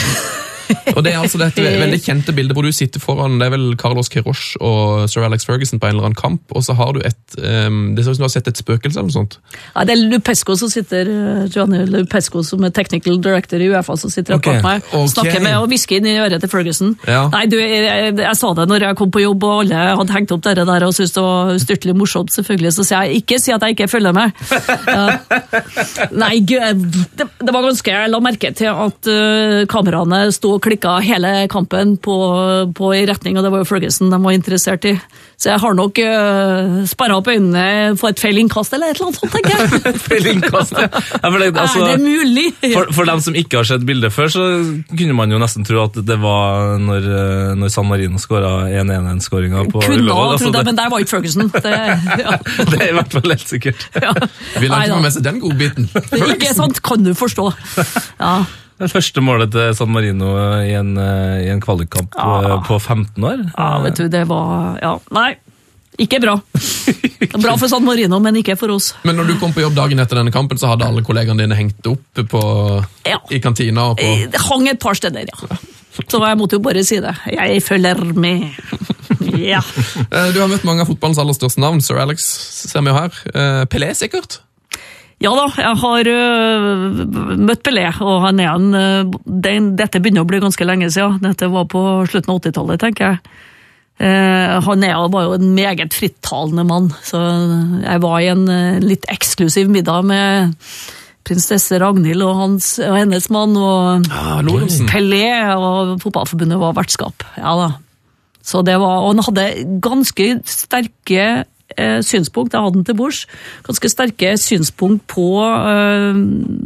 Og Det er altså dette veldig kjente bildet hvor du sitter foran det er vel Carlos Queiroz og sir Alex Ferguson på en eller annen kamp, og så har du et um, Det ser ut som du har sett et spøkelse eller noe sånt. Ja, det er Lupesco som sitter Johnny Lupesco som er technical director i Uefa som sitter rett Ok, bak meg. okay. Snakker med og hvisker inn i øret til Ferguson. Ja. Nei, du, jeg, jeg, jeg sa det når jeg kom på jobb og alle hadde hengt opp dere der og syntes det var styrtelig morsomt, selvfølgelig. Så sier jeg ikke si at jeg ikke følger med. Uh, Nei, gud, det, det var ganske Jeg la merke til at uh, kameraene sto og klikka hele kampen på, på i retning, og det var jo Ferguson de var interessert i. Så jeg har nok uh, sperra opp øynene for et feil innkast eller et eller annet sånt, tenker jeg. Feil innkast, ja. ja det, altså, er det mulig? For, for dem som ikke har sett bildet før, så kunne man jo nesten tro at det var når, eh, når San Marino skåra 1-1-skåringa på Kunne Ullevål. ha Altså, trodd det, det, men der var ikke Ferguson. Det, ja. det er i hvert fall helt sikkert. Ja. Vil han ikke ha med seg den godbiten? Ikke sant, kan du forstå. Ja. Det første målet til San Marino i en, eh, i en kvalikkamp Ja. eh, på 15 år. ja, vet du, det var Ja, nei. Ikke bra. Bra for San Marino, men ikke for oss. Men når du kom på jobb dagen etter denne kampen, så hadde alle kollegaene dine hengt opp på, Ja. i kantina og på Det hang et par steder, ja. Så jeg måtte jo bare si det. Jeg følger med. Ja. Eh, Du har møtt mange av fotballens aller største navn. Sir Alex ser vi jo her. Eh, Pelé, sikkert? Ja da, jeg har uh, møtt Pelé, og han er en uh, den, Dette begynner å bli ganske lenge siden. Dette var på slutten av 80-tallet, tenker jeg. Uh, han er, var jo en meget frittalende mann, så jeg var i en øh, litt eksklusiv middag med prinsesse Ragnhild og, hans, og hennes mann, og Ah, Pelé og fotballforbundet var vertskap. Ja da. Så det var, og han hadde ganske sterke synspunkt, jeg hadde den til bords, ganske sterke synspunkt på eh,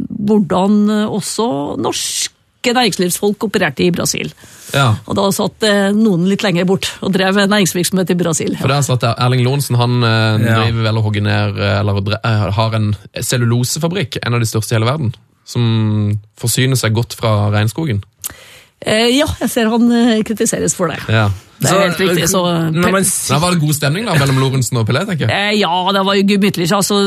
hvordan eh, også norske næringslivsfolk opererte i Brasil. Ja. Og da satt eh, noen litt lenger bort og drev næringsvirksomhet i Brasil. For er sånn at Erling Lorentzen han eh, Ja. vel og hogger ned eh, eller eh, har en cellulosefabrikk, en av de største i hele verden. som forsyner seg godt fra regnskogen. Eh, ja, jeg ser han eh, kritiseres for det. Ja. Det er helt riktig. Så, Når man Da var det god stemning da, mellom Lorentzen og Pelé, tenker jeg. Eh, Ja, det var jo gemyttlig. Altså,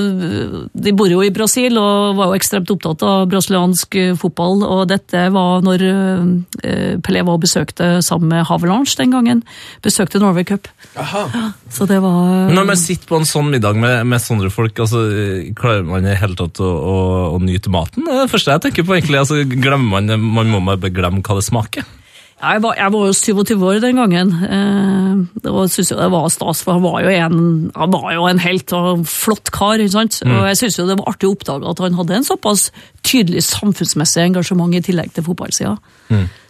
de bor jo i Brasil og var jo ekstremt opptatt av brasiliansk eh, fotball. Og dette var når eh, Pelé var og besøkte sammen med Havelange den gangen. Besøkte Norway Cup. Så det var Når man sitter på en sånn middag med, med sånne folk, altså, klarer man i det hele tatt å, å, å nyte maten? Det er det første jeg tenker på. egentlig. Altså, Man man må bare glemme hva det smaker. Jeg var, jeg var jo 27 år den gangen, eh, og synes jo det var stas, for han var jo en, han var jo en helt og flott kar. ikke sant? Og jeg synes jo det var artig å oppdage at han hadde en såpass tydelig samfunnsmessig engasjement i tillegg til fotballsida.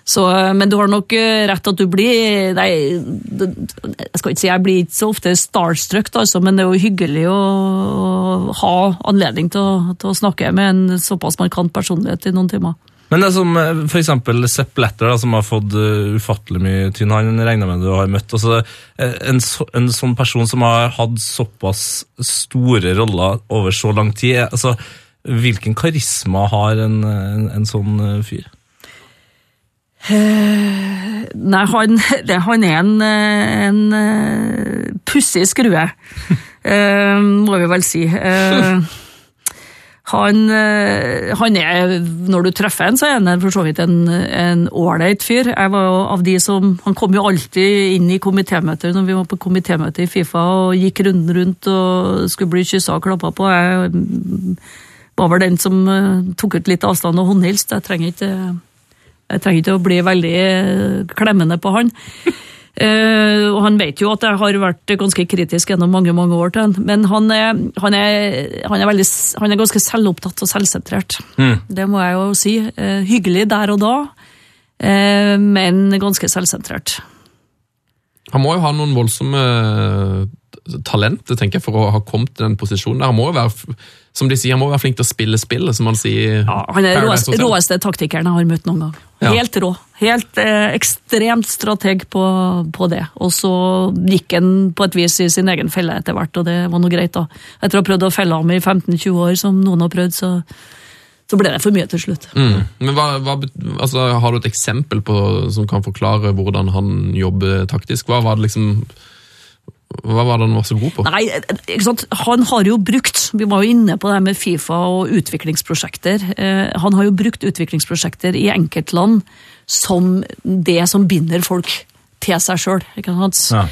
Så, eh, men du har nok eh, rett at du blir nei, Jeg skal ikke si jeg blir ikke så ofte starstruck, altså, men det er jo hyggelig å, å ha anledning til å, til å snakke med en såpass markant personlighet i noen timer. Men det er som f.eks. for eksempel Sepp Letter, da, som har fått eh, ufattelig mye tynn. Han regner med du har møtt. Altså, eh, en, så, en sånn person som har hatt såpass store roller over så lang tid, eh, altså, hvilken karisma har en, en, en sånn eh, fyr? Nei, han, det, han er en, eh, en uh, pussig skrue, eh, må vi vel si. Han, eh, han er, når du treffer en, så er han for så vidt en en ålreit fyr. Jeg var jo av de som, Han kom jo alltid inn i komitémøter når vi var på komitémøte i Fifa og gikk runden rundt og skulle bli kyssa og klappa på. Jeg mm, var vel den som eh, tok ut litt avstand og håndhilste. Jeg trenger ikke jeg trenger ikke å bli veldig eh, klemmende på han. Eh, og han vet jo at jeg har vært ganske kritisk gjennom mange mange år til han, men han er, han er, han er, veldig, han er ganske selvopptatt og selvsentrert. Det må jeg jo si. Uh, hyggelig der og da, uh, men ganske selvsentrert. Han må jo ha noen voldsomme eh, talenter, tenker jeg, for å ha kommet til den posisjonen. der. Han må jo være, som de sier, han må være flink til å spille spillet, som man sier Ja, han er den råeste, taktikeren jeg har møtt noen gang. Ja. Helt rå. Helt eh, ekstremt strateg på, på det. Og så gikk han på et vis i sin egen felle etter hvert, og det var noe greit, da. Etter å ha prøvd å felle ham i 15-20 år, som noen har prøvd, så, så ble det for mye til slutt. Mm. Men hva, hva, altså, Har du et eksempel på, som kan forklare hvordan han jobber taktisk? Hva var det liksom hva var det han var så god på? Nei, ikke sant? Han har jo brukt Vi var jo inne på det her med Fifa og utviklingsprosjekter. Eh, han har jo brukt utviklingsprosjekter i enkeltland som det som binder folk til seg sjøl. Ja.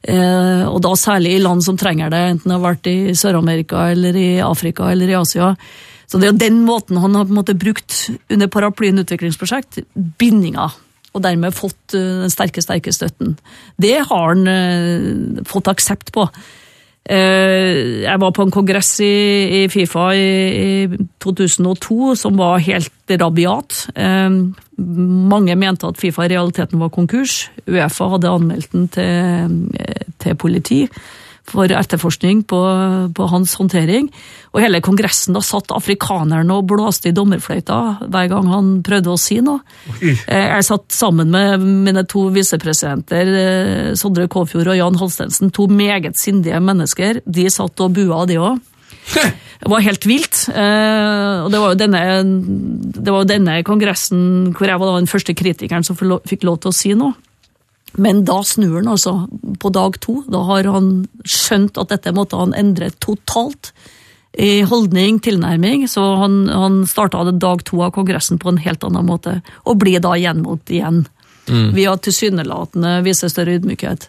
Eh, og da særlig i land som trenger det, enten det har vært i Sør-Amerika eller i Afrika eller i Asia. Så det er jo den måten han har på en måte brukt under paraplyen utviklingsprosjekt, bindinga. Og dermed fått eh, den sterke, sterke støtten. Det har han eh, fått aksept på. Eh, jeg var på en kongress i, Fifa i, i 2002 som var helt rabiat. Mange mente at Fifa i realiteten var konkurs. Uefa hadde anmeldt den til, til politi for etterforskning på, på hans håndtering. Og hele kongressen da satt afrikanerne og blåste i dommerfløyta hver gang han prøvde å si noe. Oi. Jeg satt sammen med mine to visepresidenter, eh, Sondre Kåfjord og Jan Halstensen, to meget sindige mennesker. De satt og bua, de òg. Det var helt vilt. eh, Og det var jo denne, det var denne kongressen hvor jeg var den første kritikeren som fikk lov til å si noe. Men da snur han altså på dag to. Da har han skjønt at dette måtte han endre totalt i holdning, tilnærming. Så han, han starta dag to av kongressen på en helt annen måte, og blir da gjenvalgt igjen. Via tilsynelatende vise større ydmykhet.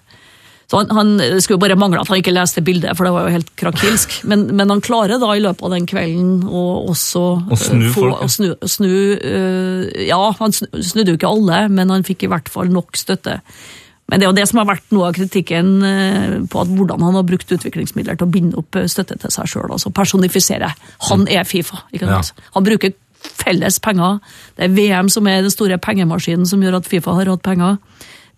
Så han, han skulle bare mangle at han ikke leste bildet, for det var jo helt krakilsk. Men, men han klarer da i løpet av den kvelden å også Å snu eh, få, folk, ja. å snu, snu eh, Ja, han snudde jo ikke alle, men han fikk i hvert fall nok støtte. Men det er jo det som har vært noe av kritikken eh, på at hvordan han har brukt utviklingsmidler til å binde opp støtte til seg sjøl. Altså personifisere. Han er Fifa. ikke Ja. sant? Han bruker felles penger. Det er VM som er den store pengemaskinen som gjør at Fifa har hatt penger.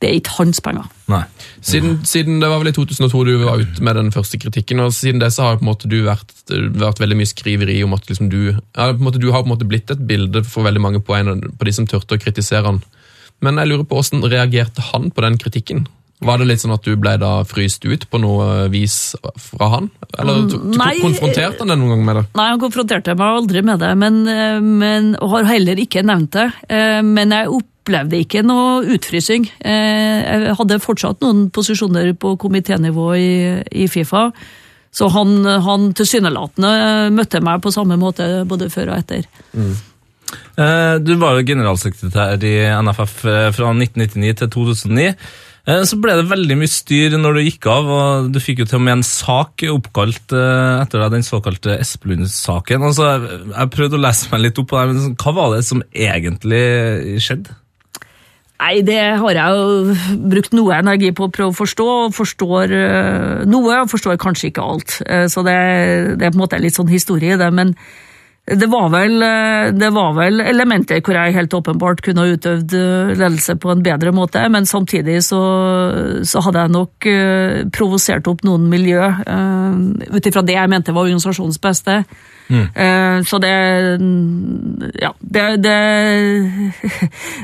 Det er ikke hans penger. Nei. Siden, siden det var vel i 2002 du var ute med den første kritikken, og siden det så har på en måte du vært, vært veldig mye skriveri om at liksom du, ja, på en måte, du har på en måte blitt et bilde for veldig mange på, en, på de som tørte å kritisere han. Men jeg lurer på hvordan reagerte han på den kritikken? Var det litt sånn at du ble da fryst ut på noe vis fra han? Eller to- Nei. konfronterte han deg noen gang med det? Nei, han konfronterte meg aldri med det, men, eh, men, og har heller ikke nevnt det. Eh, Men jeg opplevde ikke noe utfrysing. Eh, Jeg hadde fortsatt noen posisjoner på komiténivå i, i Fifa, så han, han tilsynelatende møtte meg på samme måte både før og etter. Mm. Du var jo generalsekretær i NFF eh, fra 1999 til 2009. Eh, Så ble det veldig mye styr når du gikk av, og du fikk jo til og med en sak oppkalt eh, etter deg, den såkalte Espelund-saken. Altså, jeg- prøvde å lese meg litt opp på det, men hva var det som egentlig skjedde? Nei, det har jeg jo brukt noe energi på å prøve å forstå, og forstår eh, noe, og forstår kanskje ikke alt. Eh, Så det, det er på en måte litt sånn historie i det, men det var, vel, eh, det var vel elementer hvor jeg helt åpenbart kunne ha utøvd ledelse på en bedre måte, men samtidig så, så hadde jeg nok provosert opp noen miljø, ut ifra det jeg mente var organisasjonens beste. Eh, Så det Ja, det, er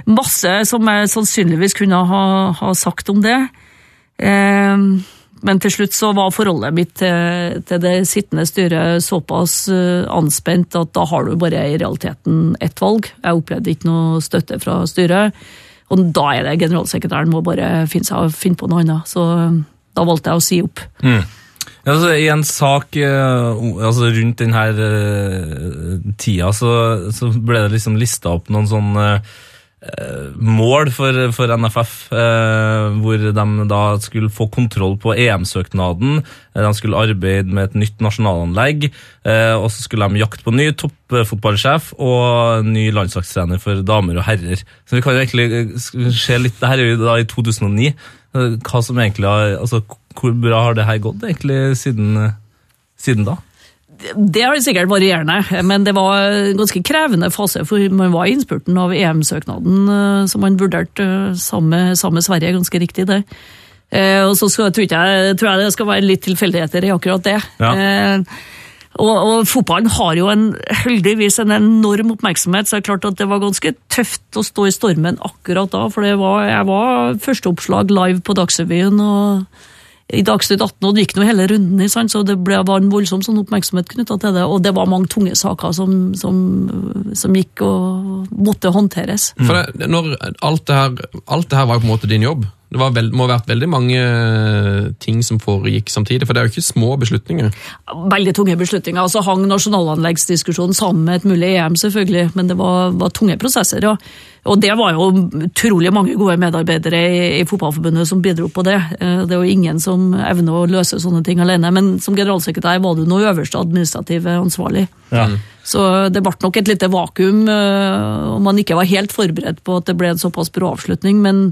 Masse som jeg sannsynligvis kunne ha, ha sagt om det. Eh, Men til slutt så var forholdet mitt til, til det sittende styret såpass eh, anspent at da har du bare i realiteten ett valg. Jeg opplevde ikke noe støtte fra styret. Og da er det generalsekretæren må bare finne, seg, finne på noe annet. Så da valgte jeg å si opp. Ja, altså, I en sak uh, altså, rundt denne uh, tida, så, så ble det liksom lista opp noen sånne uh, mål for, for NFF, eh, hvor de da skulle få kontroll på EM-søknaden, eh, de skulle arbeide med et nytt nasjonalanlegg, eh, og så skulle de jakte på ny toppfotballsjef og ny landslagstrener for damer og herrer. Så vi kan jo egentlig eh, se litt, det her er jo da i 2009, eh, hva som egentlig har, altså hvor bra har det her gått egentlig siden, siden da? Det er sikkert varierende, men det var en ganske krevende fase, for man var i innspurten av EM-søknaden, eh, som man vurderte eh, sammen med, Sverige, ganske riktig det. Eh, Og så skal, tror, jeg, tror jeg det skal være litt tilfeldigheter i akkurat det. Ja. Eh, og, og fotballen har jo en, heldigvis en enorm oppmerksomhet, så det er klart at det var ganske tøft å stå i stormen akkurat da, for det var, jeg var førsteoppslag live på Dagsrevyen, og i Dagsnytt 18, og det gikk nå hele runden, sant? så det ble, var en voldsom sånn oppmerksomhet knyttet til det, og det var mange tunge saker som, som, som gikk og måtte håndteres. For det, når alt det, her, alt det her var på en måte din jobb. Det var vel, må ha vært veldig mange eh, ting som foregikk samtidig, for det er jo ikke små beslutninger. Veldig tunge beslutninger, og så hang nasjonalanleggsdiskusjonen sammen med et mulig EM, selvfølgelig, men det var, var tunge prosesser, ja. Og det var jo utrolig mange gode medarbeidere i, i Fotballforbundet som bidro på det. Eh, Det er jo ingen som evner å løse sånne ting alene, men som generalsekretær var du nå øverste administrative ansvarlig. Så det ble nok et lite vakuum, eh, og man ikke var helt forberedt på at det ble en såpass brå avslutning. Men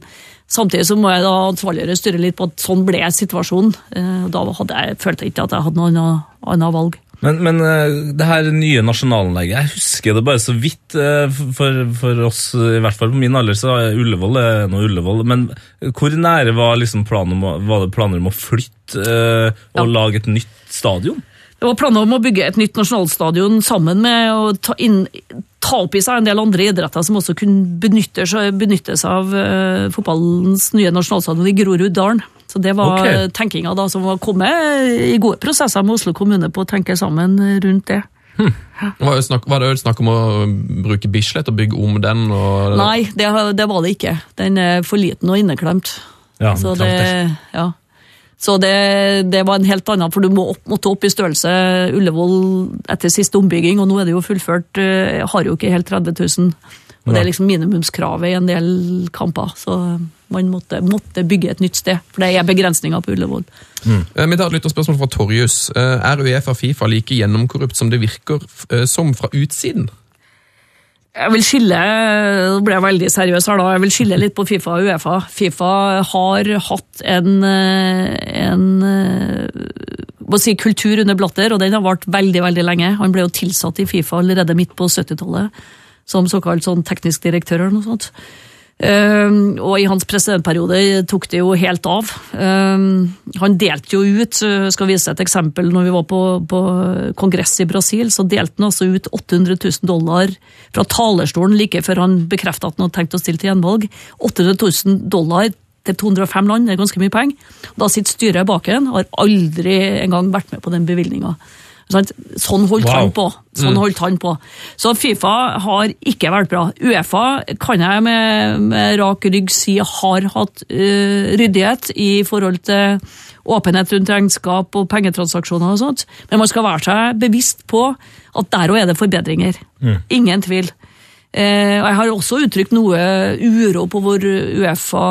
samtidig så må jeg da ansvarliggjøre styret litt på at sånn ble situasjonen. Eh, Da jeg, følte jeg ikke at jeg hadde noe annet, annet valg. Men, men eh, det her nye nasjonalanlegget, jeg husker det bare så vidt eh, for, for oss, i hvert fall på min alder, så er Ullevål er nå Ullevål. Men hvor nære var, liksom planen om, var det planer om å flytte og Ja. lage et nytt stadion? Det var planer om å bygge et nytt nasjonalstadion sammen med å ta, inn, ta opp i seg en del andre idretter som også kunne benytte seg, benytte seg av uh, fotballens nye nasjonalstadion i Groruddalen. Så det var Ok. eh, tenkinga da som var kommet i gode prosesser med Oslo kommune på å tenke sammen rundt det. Hm. var, snakk, det jo snakk om å bruke Bislett og bygge om den? Og, Nei, det, det var det ikke. Den er for liten og inneklemt. Ja, Så det, ja. Så det, det var en helt annen, for du må opp, måtte opp i størrelse Ullevål etter siste ombygging, og nå er det jo fullført, jeg har jo ikke helt 30 000. Og det er liksom minimumskravet i en del kamper, så man måtte, måtte bygge et nytt sted, for det er begrensninger på Ullevål. Mm. Vi tar et lytterspørsmål fra Torjus. Eh, Er Uefa Fifa like gjennomkorrupt som det virker eh, som fra utsiden? Jeg vil skille, nå ble jeg veldig seriøs her da, jeg vil skille litt på Fifa og Uefa. Fifa har hatt en, eh, en eh, må si kultur under Blatter, og den har vart veldig, veldig lenge. Han ble jo tilsatt i Fifa allerede midt på 70-tallet, som såkalt sånn teknisk direktør eller noe sånt. Um, og i hans presidentperiode tok det jo helt av. Um, han delte jo ut, uh, skal vise et eksempel, når vi var på, på kongress i Brasil, så delte han altså ut 800 000 dollar fra talerstolen like før han bekreftet at han hadde tenkt å stille til gjenvalg. 800 000 dollar til 205 land, det er ganske mye penger. Da sitter styret bak en, har aldri engang vært med på den bevilgninga. Sånn holdt Wow. han på. Sånn holdt han på. Så Fifa har ikke vært bra. Uefa kan jeg med, med rak rygg si har hatt uh, ryddighet i forhold til åpenhet rundt regnskap og pengetransaksjoner og sånt, men man skal være seg bevisst på at der òg er det forbedringer. Ingen tvil. Uh, jeg har også uttrykt noe uro på hvor Uefa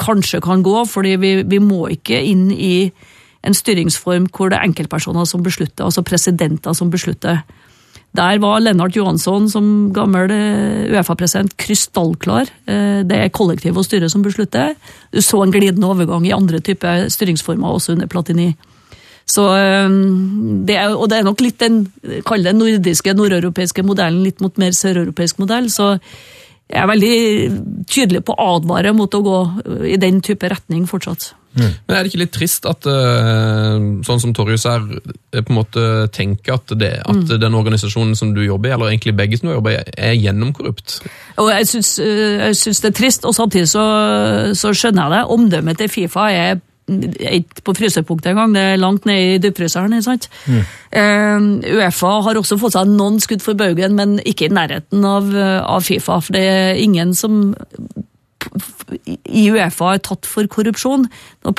kanskje kan gå, fordi vi, vi må ikke inn i en styringsform hvor det er enkeltpersoner som beslutter, altså presidenter som beslutter. Der var Lennart Johansson som gammel eh, Uefa-president krystallklar. Eh, Det er kollektiv og styre som beslutter. Du så en glidende overgang i andre typer styringsformer også under Platini. Så, eh, det er, og det er nok litt den kall det nordiske, nordeuropeiske modellen litt mot mer søreuropeisk modell. Så jeg er veldig tydelig på å advare mot å gå i den type retning fortsatt. Men er det ikke litt trist at eh, sånn som Torjus er, eh, på en måte tenker at, det, at den organisasjonen som du jobber i, eller egentlig begge som du jobber i, er gjennomkorrupt? Og jeg syns, jeg syns det er trist, og samtidig så, så skjønner jeg det. Omdømmet til Fifa er ikke på frysepunktet engang, det er langt ned i dypfryseren. ikke sant? Eh, Uefa har også fått seg noen skudd for baugen, men ikke i nærheten av, av Fifa. For det er ingen som i Uefa er tatt for korrupsjon. Når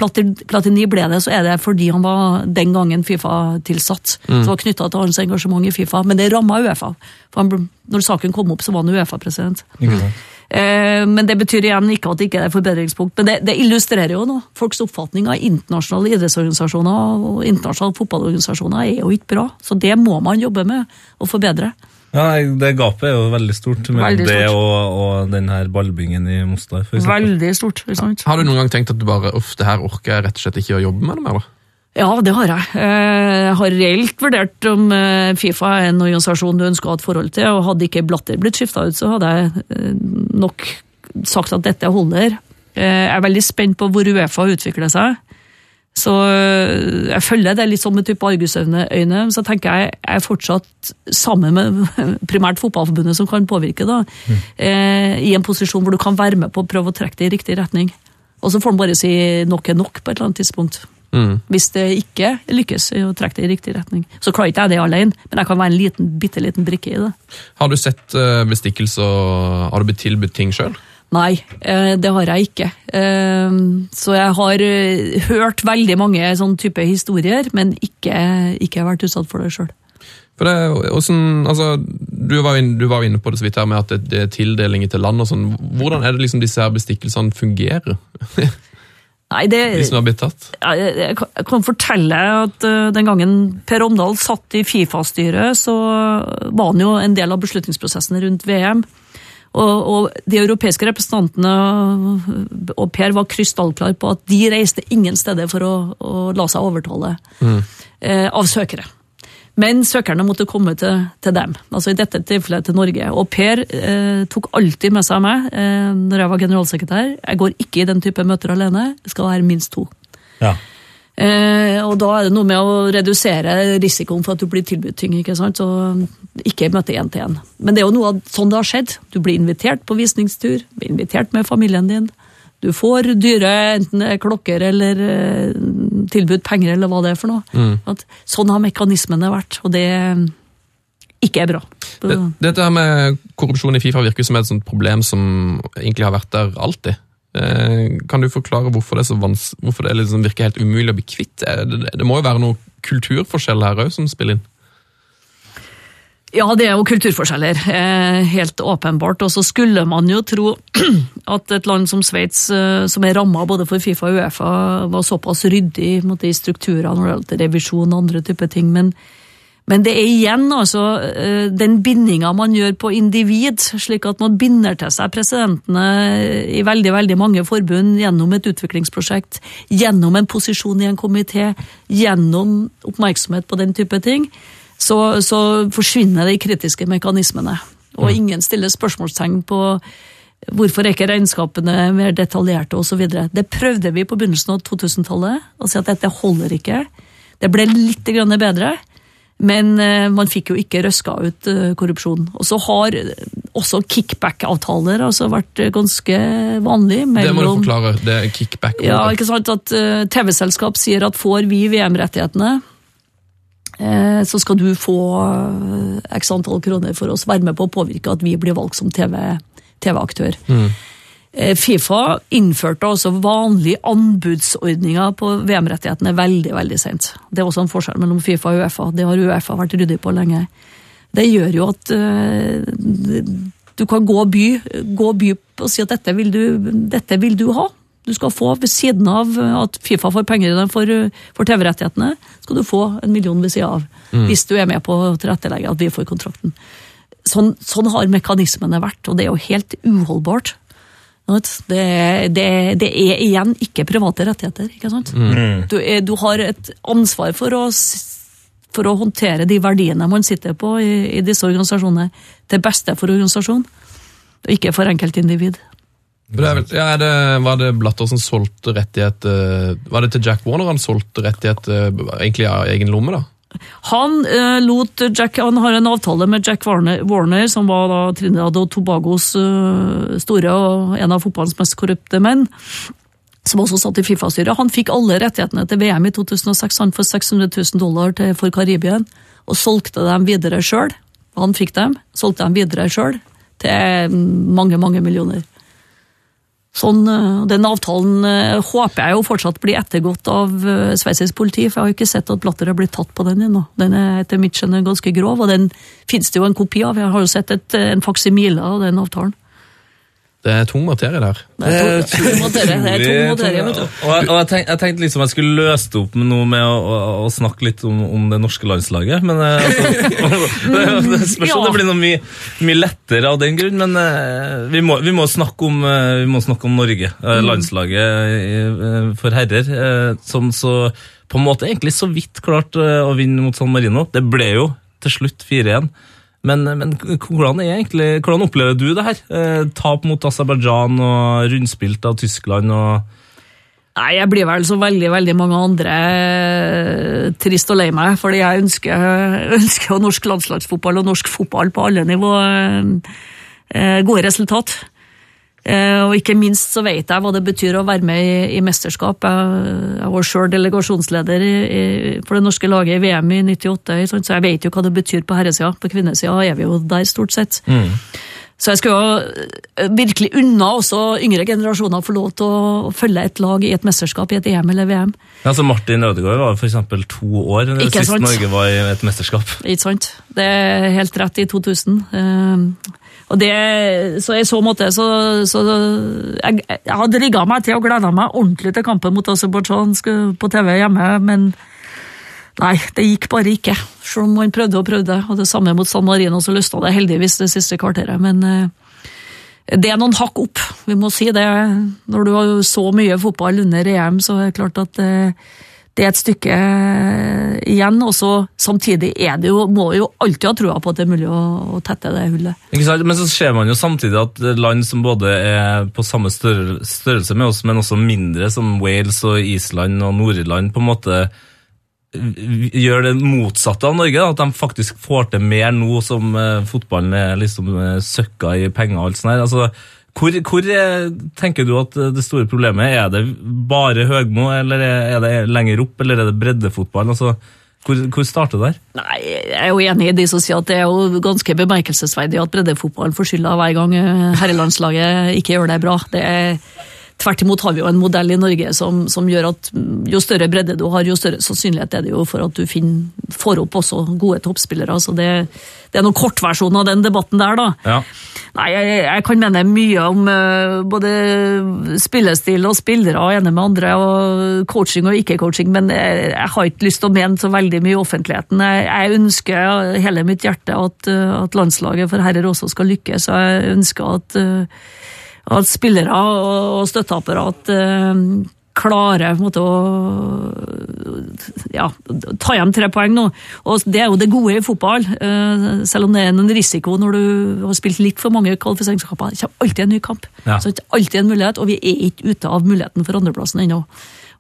Platini ble det, så er det fordi han var den gangen Fifa-tilsatt. Det var knytta til hans engasjement i Fifa, men det ramma Uefa. For han, når saken kom opp, så var han Uefa-president. Eh, men det betyr igjen ikke at det ikke er forbedringspunkt. Men det, det illustrerer jo noe. Folks oppfatning av internasjonale idrettsorganisasjoner og internasjonale fotballorganisasjoner er jo ikke bra. Så det må man jobbe med å forbedre. Ja, Det gapet er jo veldig stort mellom Veldig det og, og den her ballbingen i Mostar. For eksempel. Veldig stort. ikke sant? Har du noen gang tenkt at du bare, uff, det her orker jeg rett og slett ikke å jobbe med det mer? da? Ja, det har jeg. Eh, Jeg har reelt vurdert om eh, Fifa er en organisasjon du ønsker å ha et forhold til, og hadde ikke Blatter blitt skifta ut, så hadde jeg eh, nok sagt at dette holder. Jeg er veldig spent på hvor Uefa utvikler seg. Så jeg følger det litt sånn med type argusøyne, så tenker jeg jeg er fortsatt sammen med primært fotballforbundet som kan påvirke, da, Mm. i en posisjon hvor du kan være med på å prøve å trekke det i riktig retning. Og så får man bare si nok er nok på et eller annet tidspunkt. Mm. Hvis det ikke lykkes å trekke det i riktig retning. Så klarer ikke jeg det alene, men jeg kan være en liten, bitte liten brikke i det. Har du sett bestikkelse og har du blitt tilbudt ting sjøl? Nei, eh, det har jeg ikke. Eh, Så jeg har eh, hørt veldig mange sånn type historier, men ikke, ikke vært utsatt for det sjøl. For det, hvordan, altså, du, var jo du var inne på det så vidt her med at det, det er tildelinger til land og sånn. Hvordan er det liksom disse her bestikkelsene fungerer? Nei, det Hvis du har blitt tatt? jeg, jeg kan- jeg kan fortelle at uh, den gangen Per Omdal satt i Fifa-styret, så var han jo en del av beslutningsprosessen rundt VM. Og, og de europeiske representantene og Per var krystallklar på at de reiste ingen steder for å, å la seg overtale eh, av søkere. Men søkerne måtte komme til, til dem, altså i dette tilfellet til Norge. Og Per eh, tok alltid med seg meg eh, når jeg var generalsekretær. Jeg går ikke i den type møter alene, det skal være minst to. Ja. Eh, og da er det noe med å redusere risikoen for at du blir tilbudt ting. ikke sant? Så ikke møte én til én. Men det er jo noe av sånn det har skjedd. Du blir invitert på visningstur, blir invitert med familien din. Du får dyre enten er klokker eller eh, tilbudt penger eller hva det er for noe. At sånn har mekanismene vært, og det ikke er bra. Det, dette her med korrupsjon i Fifa virker som et sånt problem som egentlig har vært der alltid. Eh, kan du forklare hvorfor det, er hvorfor det liksom virker helt umulig å bli kvitt? Det, det må jo være noe kulturforskjell her òg som spiller inn? Ja, det er jo kulturforskjeller, eh, helt åpenbart. Og så skulle man jo tro at et land som Sveits, eh, som er ramma både for Fifa og Uefa, var såpass ryddig i de strukturene når det gjelder revisjon og andre typer ting. Men, men det er igjen altså eh, den bindinga man gjør på individ, slik at man binder til seg presidentene i veldig veldig mange forbund gjennom et utviklingsprosjekt, gjennom en posisjon i en komité, gjennom oppmerksomhet på den type ting så, så forsvinner de kritiske mekanismene. Og ingen stiller spørsmålstegn på hvorfor er ikke regnskapene mer detaljerte osv. Det prøvde vi på begynnelsen av 2000-tallet, å si at dette holder ikke. Det ble litt grann bedre, Men eh, man fikk jo ikke røska ut eh, korrupsjon. Og så har også kickback-avtaler altså vært ganske vanlig. Det må du forklare. Det er kickback. ja, ikke sant at eh, TV-selskap sier at får vi VM-rettighetene, så skal du få eh, x antall kroner for oss, være med på å påvirke at vi blir valgt som TV TV-aktør. Eh, Fifa innførte altså vanlige anbudsordninger på VM-rettighetene veldig veldig sent. Det er også en forskjell mellom Fifa og Uefa. Det har Uefa vært ryddig på lenge. Det gjør jo at eh, du kan gå by, gå by og si at dette vil, du, dette vil du ha. Du skal få, ved siden av at Fifa får penger i den for, for TV-rettighetene, skal du få en million ved siden av. Hvis du er med på å tilrettelegge at vi får kontrakten. Sånn, sånn har mekanismene vært, og det er jo helt uholdbart. Det, det, det er igjen ikke private rettigheter. ikke sant? Du, er, du har et ansvar for å, for å håndtere de verdiene man sitter på i, i disse organisasjonene, til beste for organisasjonen, og ikke for enkeltindivid. Vel, ja, det, var det Blatter som solgte rettighet eh, Var det til Jack Warner han solgte rettighet eh, egentlig av egen lomme, da? Han, eh, lot Jack, han har en avtale med Jack Warner, Warner som var da Trinidad og Tobagos uh, store og en av fotballens mest korrupte menn. Som også satt i Fifa-styret. Han fikk alle rettighetene til VM i 2006 han for 600 000 dollar til, for Karibien, og solgte dem videre sjøl. Han fikk dem, solgte dem videre sjøl til mange, mange millioner. Sånn, eh, Den avtalen eh, håper jeg jo fortsatt blir ettergått av eh, sveitsisk politi, for jeg har jo ikke sett at Blatter er blitt tatt på den ennå. Den er etter mitt skjønn ganske grov, og den finnes det jo en kopi av. Jeg har jo sett et, en faksimile av den avtalen. Det er tung materie der. Det er tung tung materie, det er tung materie, vet du. Og jeg, og jeg, tenk, jeg tenkte liksom jeg skulle løse det opp med noe med å, å, å snakke litt om, om det norske landslaget, men eh, altså, det, det spørs om Ja. det blir noe mye, mye lettere av den grunn, men eh, vi, må, vi, må snakke om, eh, vi må snakke om Norge, eh, landslaget for herrer, som så på en måte egentlig så vidt klart eh, å vinne mot San Marino. Det ble jo til slutt 4-1. Men, men hvordan, egentlig, hvordan opplever du det her? Eh, tap mot Aserbajdsjan og rundspilt av Tyskland og Nei, jeg blir vel så veldig, veldig mange andre eh, trist og lei meg, fordi jeg ønsker, ønsker norsk landslagsfotball og norsk fotball på alle nivå eh, gode resultat. Eh, Og ikke minst så vet jeg hva det betyr å være med i, i mesterskap. Jeg, jeg var sjøl delegasjonsleder i, i, for det norske laget i VM i 98, så jeg vet jo hva det betyr på herresida. På kvinnesida er vi jo der, stort sett. Så jeg skulle jo eh, virkelig unna også yngre generasjoner få lov til å følge et lag i et mesterskap i et EM eller VM. Altså Martin Ødegaard var eksempel to år Ikke sist sant? Norge var i et mesterskap. Ikke sant? Det er helt rett i 2000. Eh, og det, så i så måte så, så jeg, jeg hadde rigga meg til og gleda meg ordentlig til kampen mot Aserbajdsjan på TV hjemme, men nei, det gikk bare ikke. Selv om man prøvde og prøvde. Og det samme mot San Marino, så løsna det heldigvis det siste kvarteret. Men eh, det er noen hakk opp, vi må si det. Når du har så mye fotball under EM, så er det klart at eh, det er et stykke eh, igjen. Og så samtidig er det jo, må jo alltid ha trua på at det er mulig å, å tette det hullet. Men så ser man jo samtidig at land som både er på samme størrelse med oss, men også mindre, som Wales og Island og Nord-Irland, på en måte gjør det motsatte av Norge. At de faktisk får til mer nå som eh, fotballen er liksom eh, søkka i penger og alt sånt her. Altså, hvor, hvor eh, tenker du at det store problemet er? Er det bare Høgmo, eller er det lenger opp, eller er det breddefotball? Altså, hvor, hvor starter det der? Nei, Jeg er jo enig i de som sier at det er jo ganske bemerkelsesverdig at breddefotballen får skylda hver gang herrelandslaget ikke gjør det bra. Det er, tvert imot har vi jo en modell i Norge som, som gjør at jo større bredde du har, jo større sannsynlighet er det jo for at du finner, får opp også gode toppspillere. Så det, det er noen kortversjon av den debatten der, da. Ja. Nei, jeg, jeg kan mene mye om uh, både spillestil og spillere og ene med andre, og coaching og ikke-coaching, men jeg, jeg har ikke lyst til å mene så veldig mye i offentligheten. Jeg, jeg ønsker hele mitt hjerte at, uh, at landslaget for herrer også skal lykkes, og jeg ønsker at, eh, at spillere og støtteapparat eh, klarer på en måte, å ja, ta hjem tre poeng nå. Og det er jo det gode i fotball, eh, selv om det er en risiko når du har spilt litt for mange kvalifiseringskamper. Det kommer alltid en ny kamp. Ja. Så det er alltid en mulighet, og vi er ikke ute av muligheten for andreplassen ennå.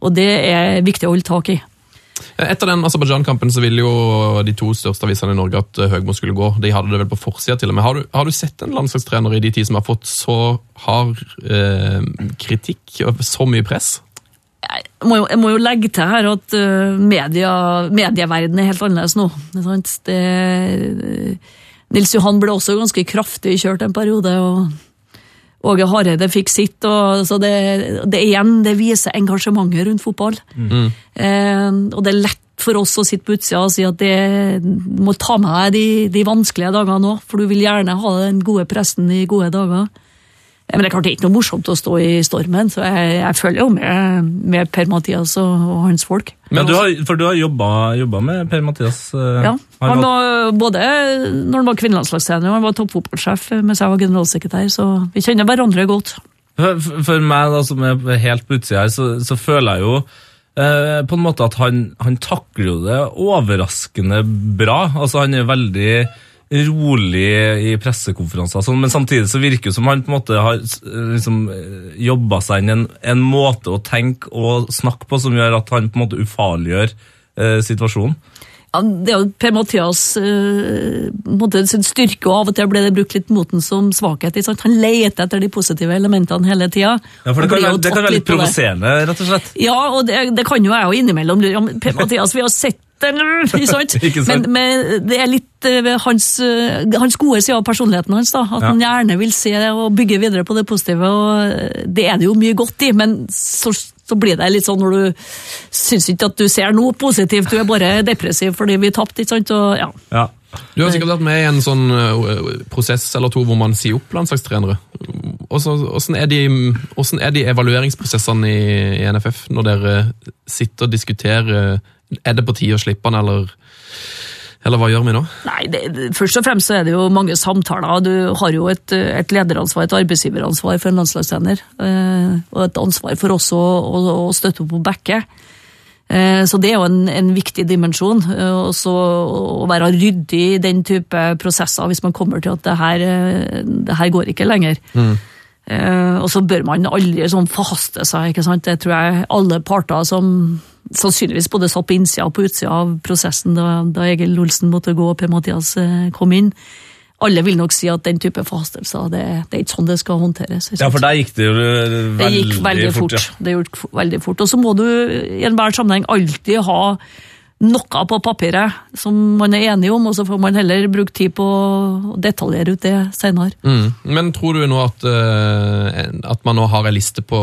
Og det er viktig å holde tak i. Etter den Aserbajdsjan-kampen så ville jo de to største avisene i Norge at eh, Høgmo skulle gå. De hadde det vel på forsida til og med. Har du, har du sett en landslagstrener i de tider som har fått så hard eh, kritikk og så mye press? Jeg må, jo, jeg må jo legge til her at uh, media, medieverdenen er helt annerledes nå. Det, Nils Johan ble også ganske kraftig kjørt en periode. og Åge Hareide fikk sitt. og så det, det igjen, det viser engasjementet rundt fotball. Eh, og det er lett for oss å sitte på utsida og si at det må ta med deg de, de vanskelige dagene òg, for du vil gjerne ha den gode pressen i gode dager. Men det er klart det er ikke noe morsomt å stå i stormen, så jeg, jeg følger jo med, med Per-Mathias og, og hans folk. Men du har, for du har jobba med Per-Mathias? eh, Ja, han var- var både når han var kvinnelandslagstrener og han var toppfotballsjef mens jeg var generalsekretær, så vi kjenner hverandre godt. For, for meg da, som er helt på utsida her, så, så føler jeg jo eh, på en måte at han, han takler jo det overraskende bra. Altså Han er veldig rolig i pressekonferanser, sånn, men samtidig så virker det som han på en måte har liksom, jobba seg inn en, en måte å tenke og snakke på som gjør at han på en måte ufarliggjør eh, situasjonen. Ja, det er jo Per-Mathias eh, på en måte sin styrke, og av og til ble det brukt litt mot den som svakhet. Han leter etter de positive elementene hele tida. Ja, for det kan, det kan være litt provoserende, rett og slett. Ja, og det, det kan jo jeg jo innimellom. Per-Mathias, vi har sett Men, men det er litt eh, hans, eh, hans gode side av personligheten hans, da. At Ja. han gjerne vil se og bygge videre på det positive. og eh, Det er det jo mye godt i, men så, så blir det litt sånn når du syns ikke at du ser noe positivt, du er bare depressiv fordi vi tapte, ikke sant? Og, ja. Ja. Du har sikkert vært med i en sånn øh, prosess eller to hvor man sier opp landslagstrenere. Hvordan hvordan er, de, hvordan er de evalueringsprosessene i, i NFF når dere sitter og diskuterer Er det på tide å slippe han, eller, eller hva gjør vi nå? Nei, det, først og fremst så er det jo mange samtaler. Du har jo et, et lederansvar, et arbeidsgiveransvar for en landslagstrener. Eh, og et ansvar for også å, å støtte opp på backe. Eh, så det er jo en, en viktig dimensjon. Eh, og å være ryddig i den type prosesser hvis man kommer til at det her, det her går ikke lenger. Eh, og så bør man aldri sånn forhaste seg. ikke sant? Det tror jeg alle parter som sannsynligvis både satt på innsida og på utsida av prosessen da, da Egil Olsen måtte gå og Per-Mathias eh, kom inn, alle vil nok si at den type forhastelser, det, det er ikke sånn det skal håndteres. ja, for der gikk det jo veldig, Det gikk veldig fort. ja. Det gikk veldig fort. Og så må du i enhver sammenheng alltid ha noe på papiret som man er enig om, og så får man heller bruke tid på å detaljere ut det senere. Mm. Men tror du nå at, øh, at man nå har en liste på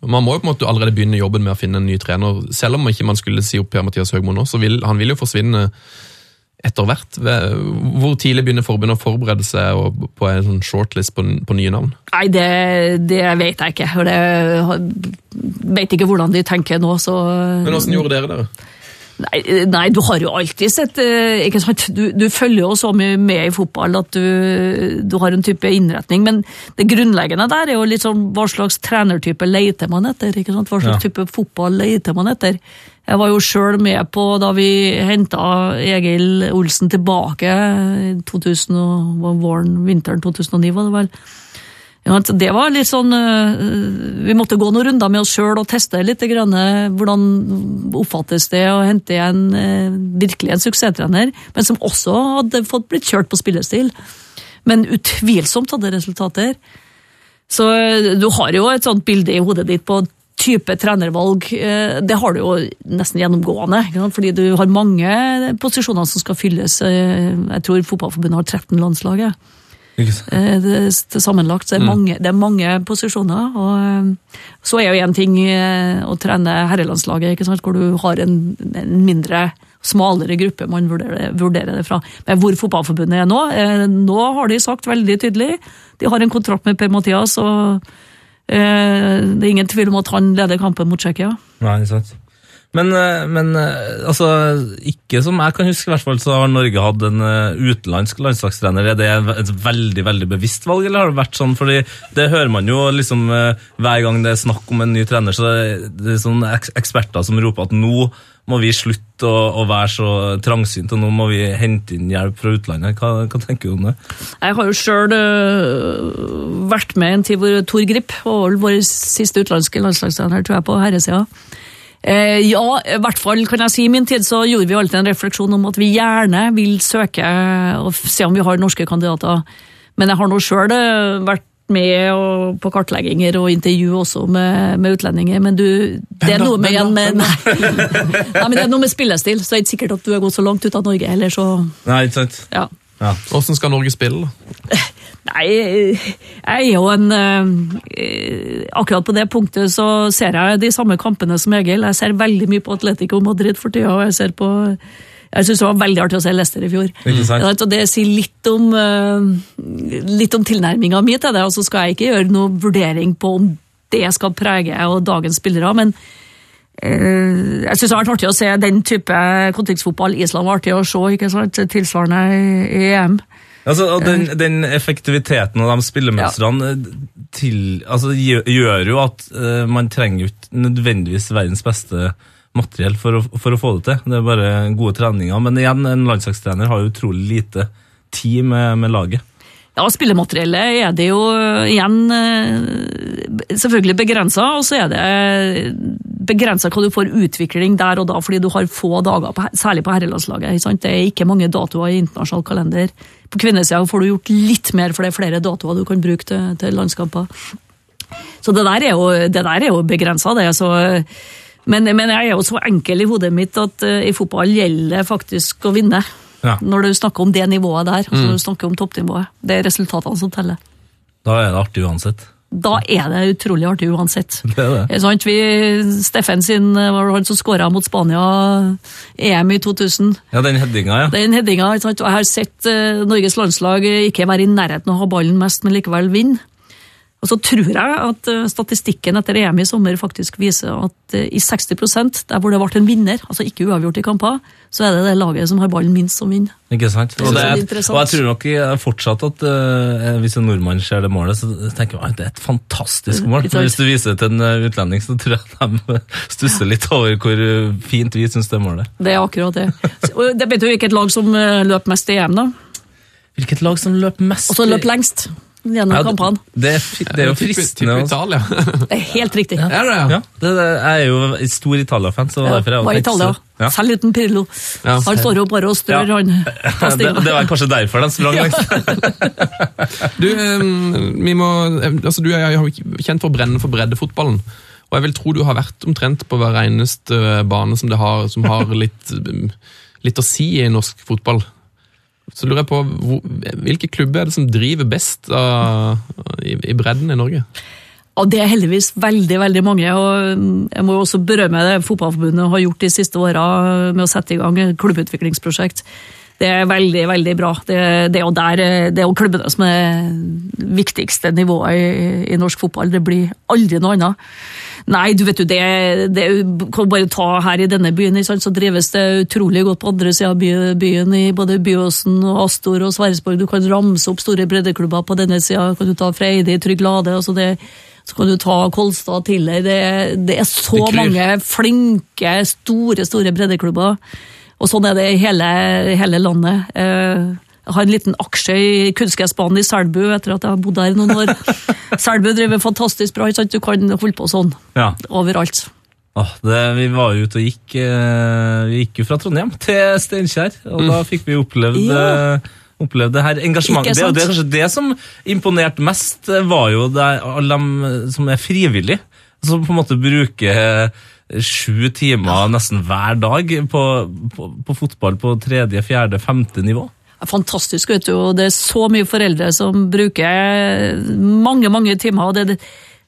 Man må jo på en måte allerede begynne jobben med å finne en ny trener. Selv om ikke man skulle si opp Per-Mathias Høgmo nå, så vil han vil jo forsvinne etter hvert. Hvor tidlig begynner forbundet å forberede seg på en sånn shortlist på, på nye navn? Nei, det, det vet jeg ikke. og det, vet ikke hvordan de tenker nå, så Men åssen gjorde dere det? Nei, nei, du har jo alltid sett eh, ikke sant? Du, du følger jo så mye med i fotball at du, du har en type innretning, men det grunnleggende der er jo litt sånn hva slags trenertype leter man etter? ikke sant? Hva slags Ja. type fotball leter man etter? Jeg var jo sjøl med på da vi henta Egil Olsen tilbake i 2000 våren, vinteren 2009, var det vel. Det var litt sånn øh, Vi måtte gå noen runder med oss sjøl og teste litt. Grann, øh, hvordan oppfattes det å hente en øh, virkelig en suksesstrener, men som også hadde fått blitt kjørt på spillestil. Men utvilsomt hadde resultater. Så du har jo et sånt bilde i hodet ditt på type trenervalg. Det har du jo nesten gjennomgående, fordi du har mange posisjoner som skal fylles. Jeg tror Fotballforbundet har 13 landslag. Eh, det, sammenlagt. Så er, mange, det er mange posisjoner. og eh, Så er jo én ting eh, å trene herrelandslaget, ikke sant? hvor du har en, en mindre, smalere gruppe man vurderer, vurderer det fra. Men hvor Fotballforbundet er nå Nå har de sagt veldig tydelig De har en kontrakt med Per-Mathias, og eh, det er ingen tvil om at han leder kampen mot Tsjekkia. Nei, sant. Men, eh, men eh, altså, ikke som jeg kan huske, i hvert fall, så har Norge hatt en eh, utenlandsk landslagstrener. Er det et veldig veldig bevisst valg, eller har det vært sånn? Fordi det hører man jo liksom hver gang det er snakk om en ny trener, så det er sånne eksperter som roper at nå må vi slutte å, å være så trangsynt, og nå må vi hente inn hjelp fra utlandet. Hva, hva tenker du om det? Jeg har jo sjøl vært med en tid hvor Tor Grip var vår siste utenlandske landslagstrener, tror jeg, på herresida. Eh, ja, i hvert fall kan jeg si i min tid så gjorde vi alltid en refleksjon om at vi gjerne vil søke og se om vi har norske kandidater. Men jeg har nå sjøl vært med på kartlegginger og intervju også med, med utlendinger, men du Det er noe med, med nei. nei, men det er noe med spillestil, så det er ikke sikkert at du har gått så langt ut av Norge heller, så Nei, ikke sant? ja. Hvordan skal Norge spille? Nei, jeg er jo en eh, Akkurat på det punktet så ser jeg de samme kampene som Egil. Jeg ser veldig mye på Atletico Madrid for tida, og jeg ser på jeg syns det var veldig artig å se Leicester i fjor. Ja, og Det sier litt om, eh, litt om tilnærminga mi til det. og Så skal jeg ikke gjøre noen vurdering på om det skal prege og dagens spillere, men jeg syns det har vært artig å se den type kontekstfotball. Island var artig å se, ikke sant? tilsvarende i EM. Altså, og den, den effektiviteten av de spillemønstrene ja. altså, gjør, jo at uh, man trenger ikke nødvendigvis verdens beste materiell for å, for å få det til. Det er bare gode treninger. Men igjen, en landslagstrener har jo utrolig lite tid med, med laget. Ja, spillemateriellet er det jo igjen selvfølgelig begrensa, og så er det begrensa hva du får utvikling der og da, fordi du har få dager, på, særlig på herrelandslaget. sant? Det er ikke mange datoer i internasjonal kalender. På kvinnesida får du gjort litt mer, for det er flere datoer du kan bruke til, til landskamper. Så det der er jo, det der er jo begrensa, det. Så, men, men jeg er jo så enkel i hodet mitt at uh, i fotball gjelder det faktisk å vinne. Ja. Når du snakker om det nivået der, altså når du snakker om toppnivået. Det er resultatene som teller. Da er det artig uansett. Da er det utrolig artig uansett. Det er det. Sant? Vi, Steffen sin var det han som skåra mot Spania EM i 2000. Ja, den headinga, ja. Den headinga, jeg har sett eh, Norges landslag ikke være i nærheten av å ha ballen mest, men likevel vinne. Og så tror jeg at eh, statistikken etter EM i sommer faktisk viser at eh, i 60 der hvor det ble en vinner, altså ikke uavgjort i kamper, så er det det laget som har ballen minst som vinner. Ikke sant? Og, det det og jeg tror nok eh, fortsatt at uh, hvis en nordmann ser det målet, så tenker jeg at det er et fantastisk mål. Men hvis du viser det til en utlending, så tror jeg de stusser litt over hvor fint vi syns det målet. Det er akkurat det. Og det betyr jo hvilket lag som løper løp mest i EM, da. Hvilket lag som løper mest? Og så løp lengst gjennom Ja, kampene. det, er, det er jo fristende. type Italia. Det er helt riktig. Er det det? Ja, det, det, jeg er jo stor Italia-fan, så Ja, derfor er jeg var Italia. Ja. Selv uten Pirlo. Ja. Han står jo bare og strør, Ja. han. Det, det var kanskje derfor den sprang lengst. Du, vi må, altså, du er kjent for å brenne for breddefotballen. Og jeg vil tro du har vært omtrent på hver eneste bane som, det har, som har litt, litt å si i norsk fotball. Så lurer jeg på, Hvilke klubber er det som driver best av, i, i bredden i Norge? Og det er heldigvis veldig veldig mange. og Jeg må jo også berømme det Fotballforbundet har gjort de siste åra med å sette i gang et klubbutviklingsprosjekt. Det er veldig veldig bra. Det, det, er, jo der, det er jo klubbene som er viktigste nivået i, i norsk fotball. Det blir aldri noe annet. Nei, du vet jo det, det kan bare ta her i denne byen, så drives det utrolig godt på andre sida av byen, i både Byåsen og Astor og Sverresborg. Du kan ramse opp store breddeklubber på denne sida. Kan du ta Freidi, Trygg Lade. altså det så kan du ta Kolstad til deg. Det, det er så Det mange flinke, store store breddeklubber. Og sånn er det i hele, hele landet. Eh, har en liten aksje i kunstgressbanen i Selbu etter at jeg har bodd der i noen år. Selbu driver fantastisk bra. ikke sant? Du kan holde på sånn Ja. overalt. Åh, det, vi var jo ute og gikk eh, Vi gikk jo fra Trondheim til Steinkjer, og da fikk vi opplevd, Ja. eh, opplevd det her engasjementet. Det, og det er kanskje det som imponerte mest, eh, var jo det, alle de som er frivillige. Som på en måte bruker sju timer nesten hver dag på, på, på fotball på tredje, fjerde, femte nivå. Fantastisk, vet du. Og det er så mye foreldre som bruker mange, mange timer. og det,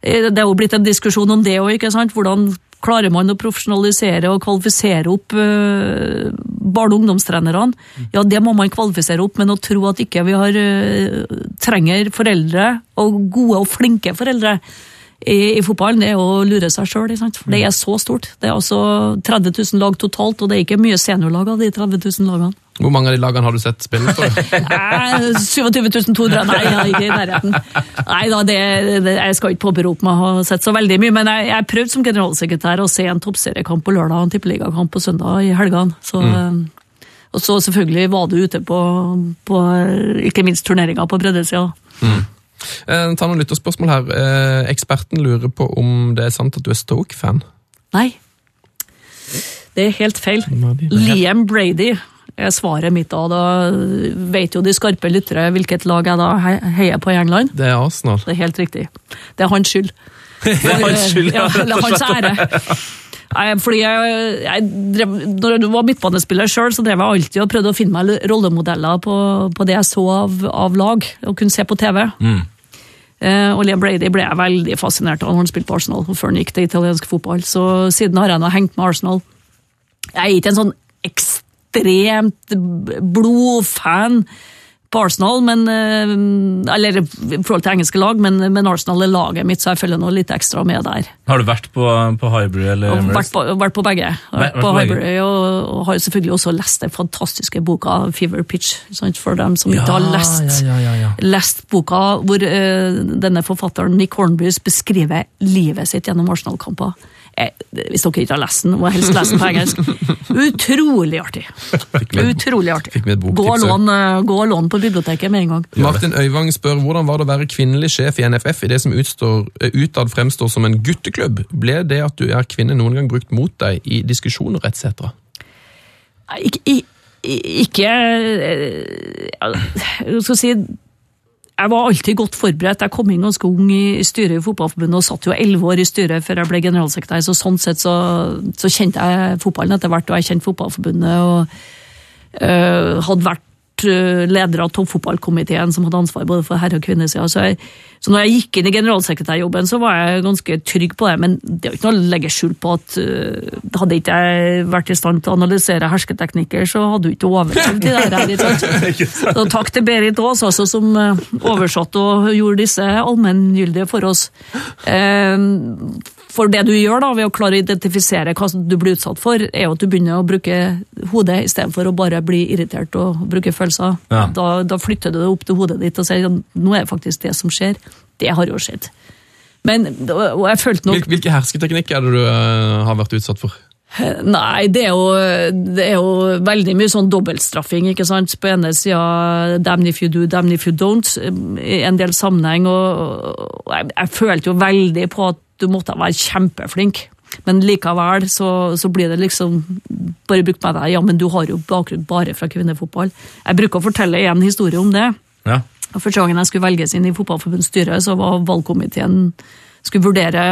det er jo blitt en diskusjon om det òg. Hvordan klarer man å profesjonalisere og kvalifisere opp øh, barne- og ungdomstrenerne? Ja, det må man kvalifisere opp, men å tro at ikke vi har, øh, trenger foreldre, og gode og flinke foreldre, i, i fotballen, er å lure seg sjøl. Det er så stort. Det er altså 30 000 lag totalt, og det er ikke mye seniorlag av de 30 000 lagene. Hvor mange av de lagene har du sett spille for? Nei, 27 200, nei, ikke i nærheten. Nei da, det, det, jeg skal ikke påberope meg å ha sett så veldig mye, men jeg, jeg prøvde som generalsekretær å se en toppseriekamp på lørdag og en tippeligakamp på søndag i helgene. Så, mm. Og så selvfølgelig var du ute på, på ikke minst turneringa på breddesida. Eh, ta noen lytterspørsmål her. Eh, eksperten lurer på om det er sant at du er Stoke-fan. Nei. Det er helt feil. Liam Brady er svaret mitt da. Da vet jo de skarpe lyttere hvilket lag jeg da heier på i England. Det er Arsenal. Det er helt riktig. Det er hans skyld. Det er hans skyld, ja. Eller hans ære. Nei, fordi jeg, jeg drev, Når jeg var midtbanespiller sjøl, så drev jeg alltid og prøvde å finne meg rollemodeller på, på det jeg så av, av lag, og kunne se på TV. Mm. Eh, og Liam Brady ble jeg veldig fascinert av når han spilte på Arsenal, og før han gikk til italiensk fotball. Så siden har jeg nå hengt med Arsenal. Jeg er ikke en sånn ekstremt blodfan på Arsenal, men, eh, eller i forhold til engelske lag, men, men Arsenal er laget mitt, så jeg følger noe litt ekstra med der. Har du vært på, på Highbury eller Emirates? vært på, vært på begge. Vært- på på. Highbury, og, og har selvfølgelig også lest den fantastiske boka Fever Pitch, sant, for dem som ikke har lest, ja, ja, lest boka, hvor eh, denne forfatteren Nick Hornbys beskriver livet sitt gjennom Arsenal-kamper. Eh, Hvis dere ikke har lest den, må jeg helst lese den på engelsk. Utrolig artig. med- Utrolig artig. fikk med et Gå og lån, eh, gå og lån på biblioteket med en gang. Martin Øyvang spør hvordan var det å være kvinnelig sjef i NFF i det som utstår, eh, utad fremstår som en gutteklubb? Ble det at du er kvinne noen gang brukt mot deg i diskusjoner etc.? Ikke, Ikke, ikke Jeg skal si jeg var alltid godt forberedt. Jeg kom inn ganske ung i styret i Fotballforbundet og satt jo elleve år i styret før jeg ble generalsekretær, så sånn sett så, så kjente jeg fotballen etter hvert, og jeg kjente Fotballforbundet. og øh, hadde vært leder av toppfotballkomiteen som hadde ansvar både for herre- og kvinnesida. Så, jeg- så når jeg gikk inn i generalsekretærjobben, så var jeg ganske trygg på det. Men det er jo ikke noe å legge skjul på at øh, hadde ikke jeg vært i stand til å analysere hersketeknikker, så hadde du ikke overlevd i der her. ikke sant? Så takk til Berit Aas, altså, som øh, oversatte og gjorde disse allmenngyldige for oss. Eh, For det du gjør da, ved å klare å identifisere hva du blir utsatt for, er jo at du begynner å bruke hodet istedenfor å bare bli irritert og bruke følelser. Ja. Da, da flytter du det opp til hodet ditt og sier at nå er det faktisk det som skjer. Det har jo skjedd. Men, og jeg følte nok Hvilke hersketeknikker er det du eh, har vært utsatt for? Nei, det er, jo, det er jo veldig mye sånn dobbeltstraffing. ikke sant? På ene sida damn if you do, damn if you don't, i en del sammenheng. Og, og jeg, jeg følte jo veldig på at du måtte være kjempeflink. Men likevel så, så blir det liksom bare brukt med deg. Ja, men du har jo bakgrunn bare fra kvinnefotball. Jeg bruker å fortelle en historie om det. Ja. Første gangen jeg skulle velges inn i Fotballforbundets styre, så var valgkomiteen skulle vurdere,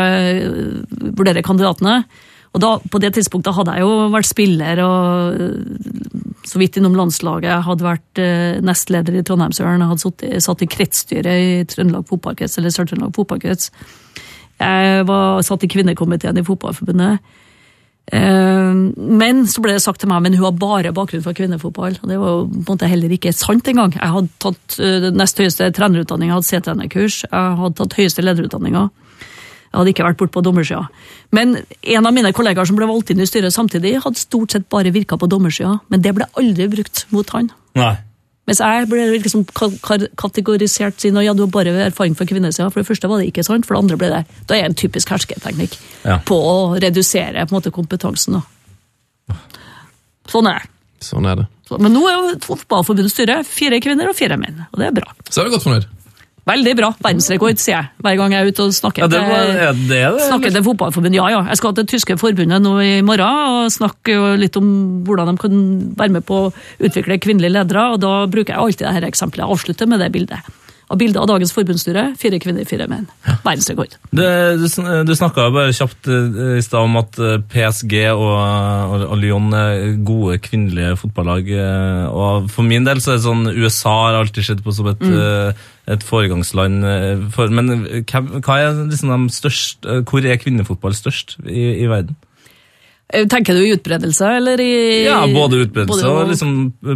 vurdere kandidatene. Og da, På det tidspunktet hadde jeg jo vært spiller og så vidt innom landslaget. Jeg hadde vært eh, nestleder i Trondheimsøren, hadde satt, satt i kretsstyret i Trøndelag fotballkrets, eller Sør-Trøndelag fotballkrets. Jeg var satt i kvinnekomiteen i Fotballforbundet. Eh, Men så ble det sagt til meg men hun har bare bakgrunn fra kvinnefotball. og Det var på en måte heller ikke sant engang. Jeg hadde tatt eh, nest høyeste trenerutdanninga, hadde C-trenerkurs, jeg hadde tatt høyeste lederutdanninga. Jeg hadde ikke vært borte på dommersida. Men en av mine kollegaer som ble valgt inn i styret samtidig, hadde stort sett bare virka på dommersida, men det ble aldri brukt mot han. Nei. Mens jeg ble liksom ka- ka- kategorisert siden ja, du har bare erfaring fra kvinnesida. For det første var det ikke sant, for det andre ble det. Da er det en typisk hersketeknikk Ja. på å redusere på en måte, kompetansen. Da. Sånn er det. Sånn er det. Så- Men nå er jo Fotballforbundets styre fire kvinner og fire menn, og det er bra. Så er du godt fornøyd. Veldig bra. Verdensrekord, sier jeg hver gang jeg er ute og snakker Ja, det, var, det det. snakker til fotballforbundet, ja ja. Jeg skal til tyske forbundet nå i morgen og snakke litt om hvordan de kan være med på å utvikle kvinnelige ledere. og Da bruker jeg alltid dette eksempelet. Jeg avslutter med det bildet. Av bildet av dagens forbundsstyre. Fire kvinner, fire menn. Verdensrekord. Du du snakka bare kjapt eh, i stad om at eh, PSG og, og, og Lyon er gode kvinnelige fotballag. eh, Og for min del så er det sånn USA har alltid sett på som et, mm. et foregangsland. For, men hva er liksom de største, hvor er kvinnefotball størst i, i verden? Eh, Tenker du i utbredelse, eller i Ja, Både utbredelse både og liksom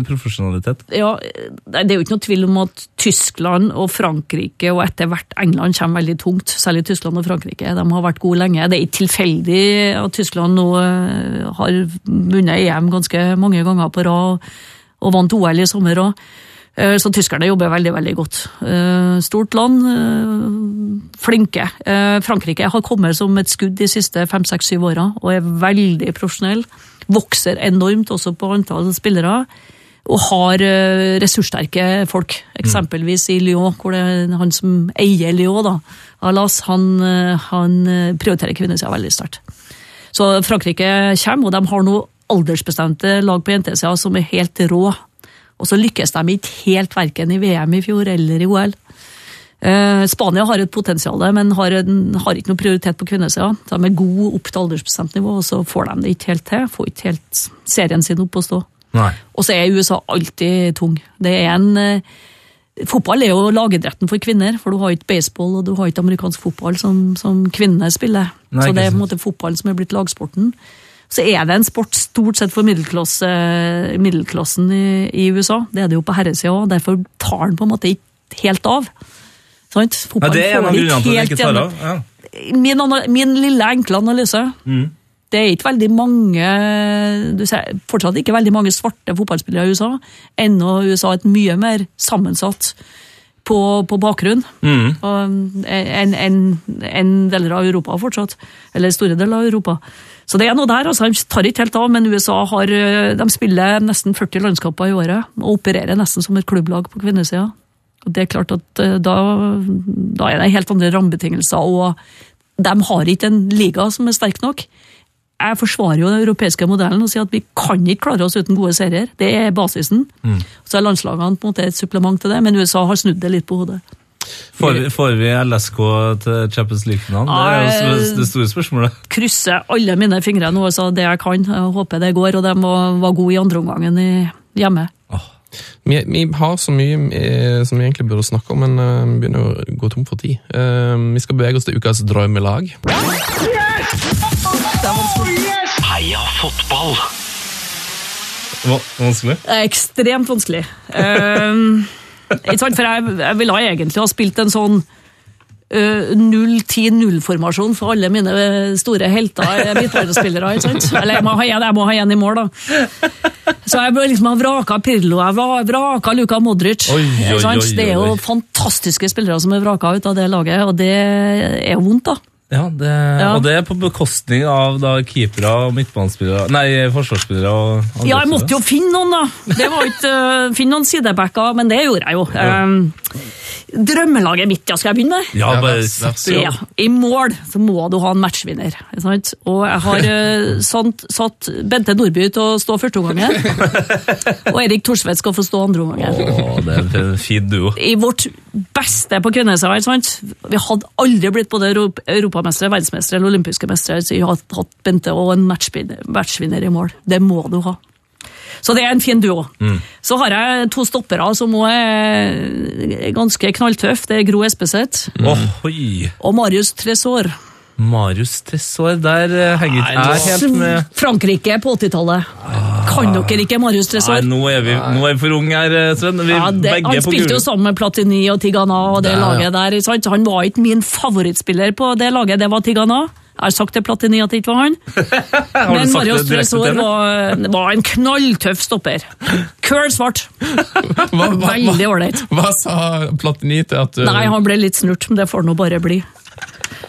profesjonalitet. Ja, Det er jo ikke noe tvil om at Tyskland og Frankrike og etter hvert England kommer veldig tungt. Særlig Tyskland og Frankrike. De har vært gode lenge. Det er ikke tilfeldig at Tyskland nå eh, har vunnet EM ganske mange ganger på rad og vant OL i sommer òg. Så tyskerne jobber veldig veldig godt. Eh, Stort land, eh, flinke. Eh, Frankrike har kommet som et skudd de siste fem, seks, syv åra og er veldig profesjonell. Vokser enormt også på antall spillere. Og har eh, ressurssterke folk. Eksempelvis i Lyon, hvor det er han som eier Lyon, da, Alas, han, eh, han eh, prioriterer kvinnesida veldig sterkt. Så Frankrike kommer, og de har nå aldersbestemte lag på jentesida som er helt rå. Og så lykkes de ikke helt verken i VM i fjor eller i OL. Eh, Spania har et potensial, men har, en, har ikke noe prioritet på kvinnesida. De er gode opp til aldersbestemt nivå, og så får de det ikke helt til. Får ikke helt serien sin opp å stå. Og så er USA alltid tung. Det er en eh, Fotball er jo lagidretten for kvinner, for du har ikke baseball og du har ikke amerikansk fotball som, som kvinner spiller. Nei, så det er på en måte fotballen som er blitt lagsporten. Så er det en sport stort sett for middelklasse, middelklassen i, i USA. Det er det jo på herresida òg, derfor tar den på en måte ikke helt av. Sant? Ja, det er en av grunnene til at den ikke tar av. Ja. min, min lille enkle analyse Mm. Det er ikke veldig mange du ser fortsatt ikke veldig mange svarte fotballspillere i USA. Ennå er USA et mye mer sammensatt på, på bakgrunn Mm. enn en, en deler av Europa fortsatt. Eller store deler av Europa. Så det er noe der. altså De tar ikke helt av, men USA har, eh, de spiller nesten 40 landskamper i året og opererer nesten som et klubblag på kvinnesida. Og det er klart at eh, da, da er det helt andre rammebetingelser, og de har ikke en liga som er sterk nok. Jeg forsvarer jo den europeiske modellen og sier at vi kan ikke klare oss uten gode serier. Det er basisen. Så er landslagene på en måte et supplement til det, men USA har snudd det litt på hodet. Får, vi- får vi LSK til Champions League-finalen? Det er jo det store spørsmålet. Krysser alle mine fingre nå, så det jeg kan. Jeg håper det går, og de var være gode i andreomgangen i- hjemme. Vi, vi har så mye eh, som vi egentlig burde snakke om, men eh, vi begynner å gå tom for tid. Eh, vi skal bevege oss til ukas drømmelag. Heia fotball! Vanskelig? Ekstremt vanskelig. Um? For jeg, jeg ville egentlig ha spilt en sånn uh, 0-10-0-formasjon for alle mine store helter, midtbanespillere. sant? Eller jeg må ha en, jeg må ha en i mål, da. Så jeg ble liksom ha vraka Pirlo, jeg vraka Luka Modric. Oi, oi, oi, Det er jo fantastiske spillere som er vraka ut av det laget, og det er vondt, da. Ja, det, Ja. Og det er på bekostning av da keepere og midtbanespillere Nei, forsvarsspillere og andre Ja, jeg måtte jo finne noen, da. Det var ikke, uh, Finne noen sidebacker, men det gjorde jeg jo. Um, drømmelaget mitt, ja, skal jeg begynne med? Ja, Ja, bare sett. Ja, I mål så må du ha en matchvinner. Sant? Og jeg har uh, satt, satt Bente Nordby til å stå første omgangen. og Erik Thorsvedt skal få stå andre omgangen. Å, det er en fin duo. I vårt beste på kvinnesida. sant? Vi hadde aldri blitt både europ- europamestere, verdensmestere eller olympiske mestere så jeg har hatt Bente og en matchvinner, i mål. Det må du ha. Så det er en fin duo. Så har jeg to stoppere som òg er ganske knalltøffe. Det er Gro Espeseth mm. og Marius Tresor. Marius Tresor, der eh, henger ikke jeg helt med. Frankrike på 80-tallet. Kan dere ikke Marius Nei, nå er vi, nå er vi for unge her, eh, Sven. Vi Ja, det, begge han på spilte jo sammen med Platini og Tigana og det ja. laget der. Sant? Han var ikke min favorittspiller på det laget, det var Tigana. Jeg har sagt til Platini at det ikke var han. Men Marius det Tresor var, var en knalltøff stopper. Køl svart. Hva, hva, Veldig hva, hva sa Platini til at du Nei, han ble litt snurt, men det får nå bare bli.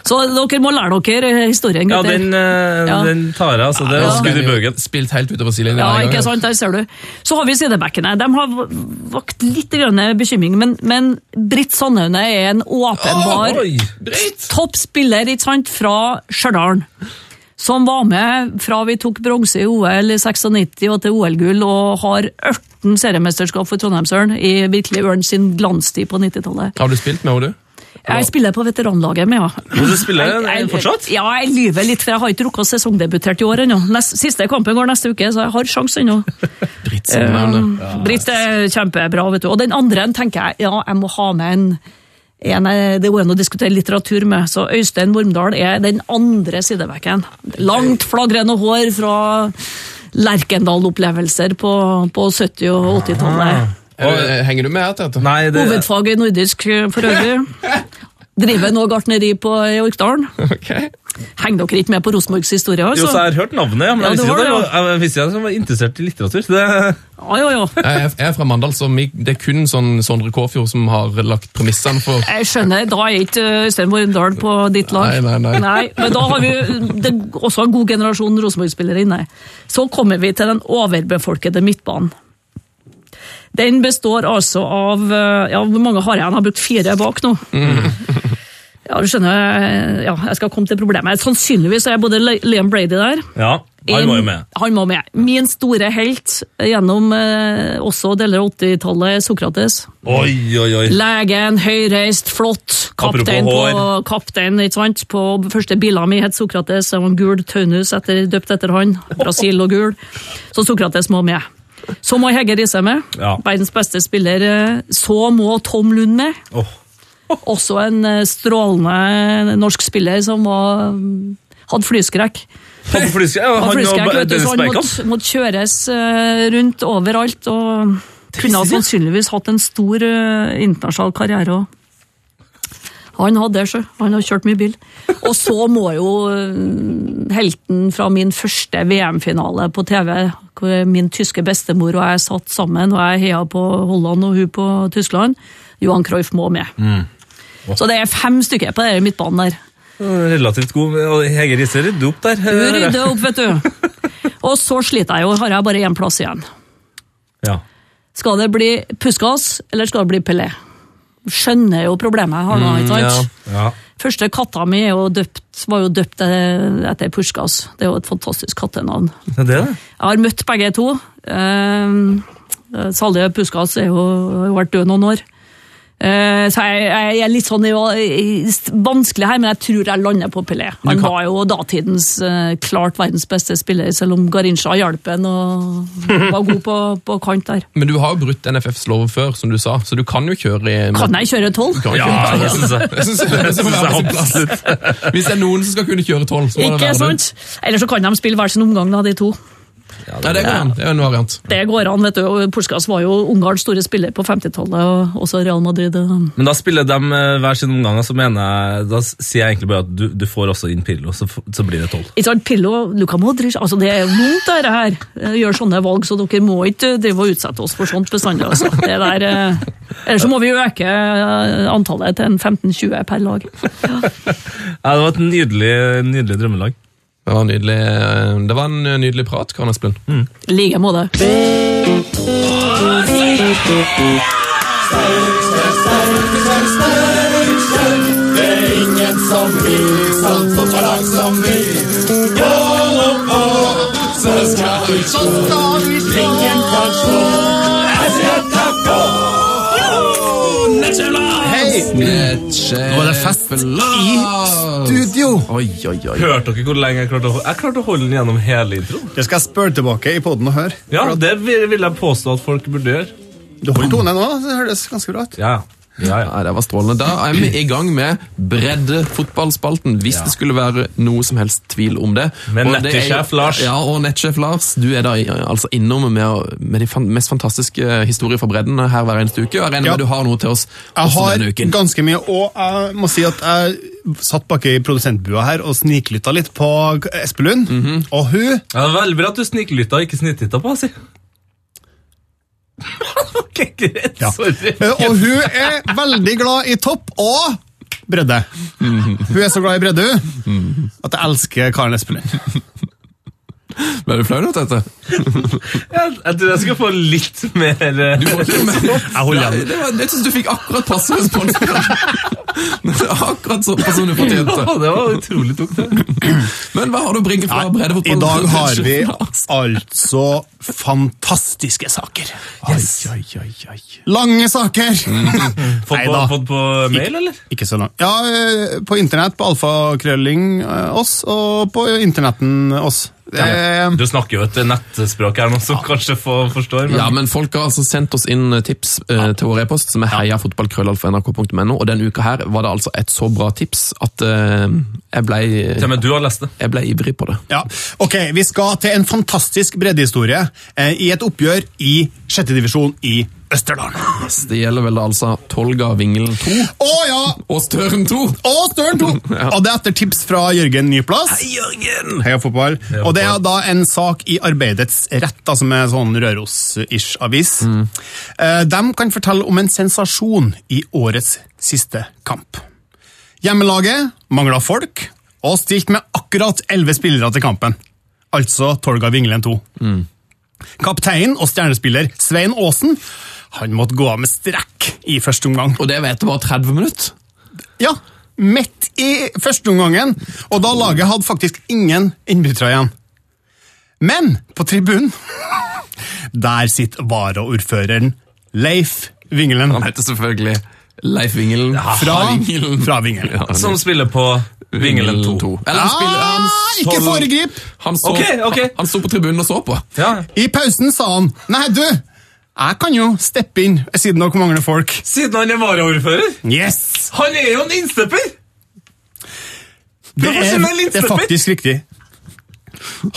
Så dere må lære dere historien, Ja, den, uh, Ja. den tar jeg, altså. Det Ja. skudd i bøgen. Spilt helt utover sidelinja. Ja, ikke sant, der ser du. Så har vi sidebackene. De har vakt litt grønne bekymring, men, men Britt Sandhaune er en åpenbar Oi! toppspiller ikke sant, fra Stjørdal. Som var med fra vi tok bronse i OL i 96 og til OL-gull, og har 18 seriemesterskap for Trondheimsøren i virkelig ørn sin glanstid på 90-tallet. Har du spilt med henne, du? Jeg spiller på veteranlaget med ja. Og du spiller Jeg- jeg- fortsatt? Ja, jeg lyver litt, for jeg har ikke rukket sesongdebutert i år ennå. Siste kampen går neste uke, så jeg har sjanse ennå. Britt Sandhaune. Britt er kjempebra, vet du. Og den andre tenker jeg, ja, jeg må ha med en, en er det går an å diskutere litteratur med, så Øystein Wormdal er den andre sidebekken. Langt flagrende hår fra Lerkendal-opplevelser på, på 70- og 80-tallet. Du- Henger du med her, Tete? Nei, det Hovedfag i nordisk eh, for øvrig. Driver nå gartneri på i Orkdalen. Okay. Henger dere ikke med på Rosenborgs historie? Jo, altså? så jeg har hørt navnet, men Ja, jeg visste ikke at det, jeg visste jeg var interessert i litteratur. så Det, Ja, jo, jo. Jeg er- fra Mandal, så det er kun sånn Sondre Kåfjord som har lagt premissene for Jeg skjønner, da er ikke eh, Øystein Wormdal på ditt lag. Nei, nei, nei. Men da har vi det, er også en god generasjon Rosenborg-spillere inne. Så kommer vi til den overbefolkede midtbanen. Den består altså av eh, Ja, hvor mange har jeg? Jeg har brukt fire bak nå. Ja, du skjønner, ja, jeg skal komme til problemet. Sannsynligvis er både Liam Brady der. Ja, han må jo med. Han må med. Min store helt gjennom eh, også deler av 80-tallet, Sokrates. Oi, oi, oi. Legen, høyreist, flott. Kaptein på, kaptein, ikke sant? På første bilen min het Sokrates. Det var en gul Taunus etter, døpt etter han. Brasil og gul. Så Sokrates må med. Så må Hege Riise med. Ja. Verdens beste spiller. Så må Tom Lund med. Åh. Også en eh, strålende norsk spiller som var, hadde flyskrekk. Hadde flyskrekk, ja, Han, flyskrekk, vet du, så han måtte, måtte kjøres eh, rundt overalt. og Kunne ha sannsynligvis hatt en stor uh, internasjonal karriere òg. Han hadde det, sjø. Han har kjørt mye bil. Og så må jo eh, helten fra min første VM-finale på TV, hvor min tyske bestemor og jeg satt sammen, og jeg heia på Holland og hun på Tyskland, Johan Cruyff må med. Så det er fem stykker på den midtbanen der. Relativt god. Hege Riise rydder opp der. Hun rydder opp, vet du. Og så sliter jeg jo, har jeg bare én plass igjen. Ja. Skal det bli Puskas, eller skal det bli Pelé? Skjønner jo problemet jeg har nå, ikke sant? ja. Første katta mi døpt, var jo døpt etter Puskas. Det er jo et fantastisk kattenavn. Det er det. Jeg har møtt begge to. Eh, Salje Puskas har jo vært død noen år. Eh, så jeg, jeg er litt sånn i, i, vanskelig her, men jeg tror jeg lander på Pelé. Han kan- var jo datidens eh, klart verdens beste spiller, selv om Garincha hjalp en og var god på, på kant der. Men du har jo brutt NFFs lov før, som du sa, så du kan jo kjøre i Kan jeg kjøre tolv? Ja, det syns jeg. Jeg synes det synes jeg. Hvis det er noen som skal kunne kjøre tolv, så må det Ikke være du. sant? Eller så kan de spille hver sin omgang, da, de to. Ja, det går an. Det er en variant. Det går an, vet du. Puskas var jo Ungarns store spiller på 50-tallet, og også Real Madrid. Men da spiller de eh, hver sin omgang, så mener jeg, da sier jeg egentlig bare at du, du får også inn Pirlo, så, så blir det tolv. Ikke sant, Pillo, Luka Modric, altså det er vondt dette her. Eh, Gjør sånne valg, så dere må ikke drive og utsette oss for sånt bestandig. Altså. Det der, eller ellers så må vi øke eh, antallet til en 15-20 per lag. Ja, det var et nydelig, nydelig drømmelag. Det var, nydelig. det var en nydelig prat, Karen Espen. I like måte. Nå er det fest i studio. Oi, oi, oi. Hørte dere hvor lenge jeg klarte å Jeg klarte å holde den gjennom hele introen. Det skal jeg spørre tilbake i poden og høre. Ja, det vil, vil jeg påstå at folk burde gjøre. Du holder tonen nå, det høres ganske bra ut. Ja, ja, ja. Det var strålende. Da er vi i gang med breddefotballspalten, hvis det skulle være noe som helst tvil om det. Med nettsjef Lars. Ja, og nettsjef Lars. Du er da altså innom med, med de fan, mest fantastiske historier fra bredden her hver eneste uke. Jeg regner Ja. med du har noe til oss Jeg også denne uken. ganske mye, og jeg må si at jeg satt bak i produsentbua her og sniklytta litt på Espelund, Mhm. og hun Ja, veldig bra at du sniklytta og ikke snittitta på, si. Ok, greit. Ja. Sorry. Eh, Og hun er veldig glad i topp og bredde. Hun er så glad i bredde, hun, at jeg elsker Karen Espelund. Ble du flau nå, Tete? Jeg, jeg tror jeg skal få litt mer eh, Du får ikke mer. Jeg Ja, det var, jeg synes du fikk akkurat passe respons. akkurat såpass som du fortjente. Ja, Det var utrolig tungt. Men hva har du å bringe fra I dag har vi altså fantastiske saker. Yes. oi, oi, oi. Lange saker! Fått på, fått på mail, eller? Ikke så langt. Ja, eh, på internett, på alfakrølling eh, oss, og på internetten oss. Det er, Du snakker jo et nettspråk her nå, som kanskje får, forstår. Men... Ja, men folk har altså sendt oss inn tips eh, til vår e-post, som er heiafotballkrøllalfa.nrk.no, og denne uka her var det altså et så bra tips at eh, jeg ble, Til og med du har lest det. jeg ble ivrig på det. ja. Ok, vi skal til en fantastisk breddehistorie eh, i et oppgjør i sjette divisjon i Østerdalen. Det gjelder vel altså Tolga Vingelen 2 Å ja! og Støren 2. Og Støren 2! Og det er etter tips fra Jørgen Nyplass. Hei, Jørgen! Heia fotball. Og det er da en sak i Arbeidets Rett, da, som er sånn Røros-ish avis. Mm. De kan fortelle om en sensasjon i årets siste kamp. Hjemmelaget mangla folk, og stilt med akkurat elleve spillere til kampen. Altså Tolga Vingelen 2. Kaptein og stjernespiller Svein Aasen han måtte gå av med strekk i første omgang. Og det vet du bare 30 minutter. Ja, midt i førsteomgangen, og da laget hadde faktisk ingen innbyttere igjen. Men på tribunen, der sitter varaordføreren Leif Vingelen. Han heter selvfølgelig Leif Vingelen. Fra, Vingelen. fra Vingelen. Ja, Som spiller på Vingelen 2. Eller han spiller han, så, ikke foregrip! han, så, okay, okay. han, han sto på tribunen og så på. Ja. I pausen sa han Nei, du, jeg kan jo steppe inn siden dere mangler folk. Siden han er varaordfører. Yes! Han er jo en innstepper! Det er, det er faktisk riktig.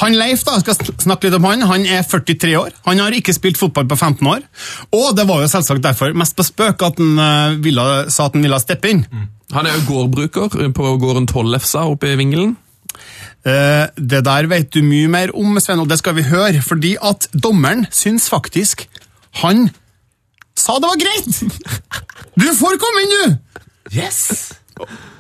Han Leif da, skal sn- snakke litt om han. Han er 43 år. Han har ikke spilt fotball på 15 år. Og det var jo selvsagt derfor, mest på spøk, at han eh, ville, sa at han ville steppe inn. Han er jo gårdbruker på gården Tollefsa oppe i Vingelen. Eh, det der vet du mye mer om, Sven, og det skal vi høre. Fordi at dommeren syns faktisk han sa det var greit! Du får komme inn, du! Yes!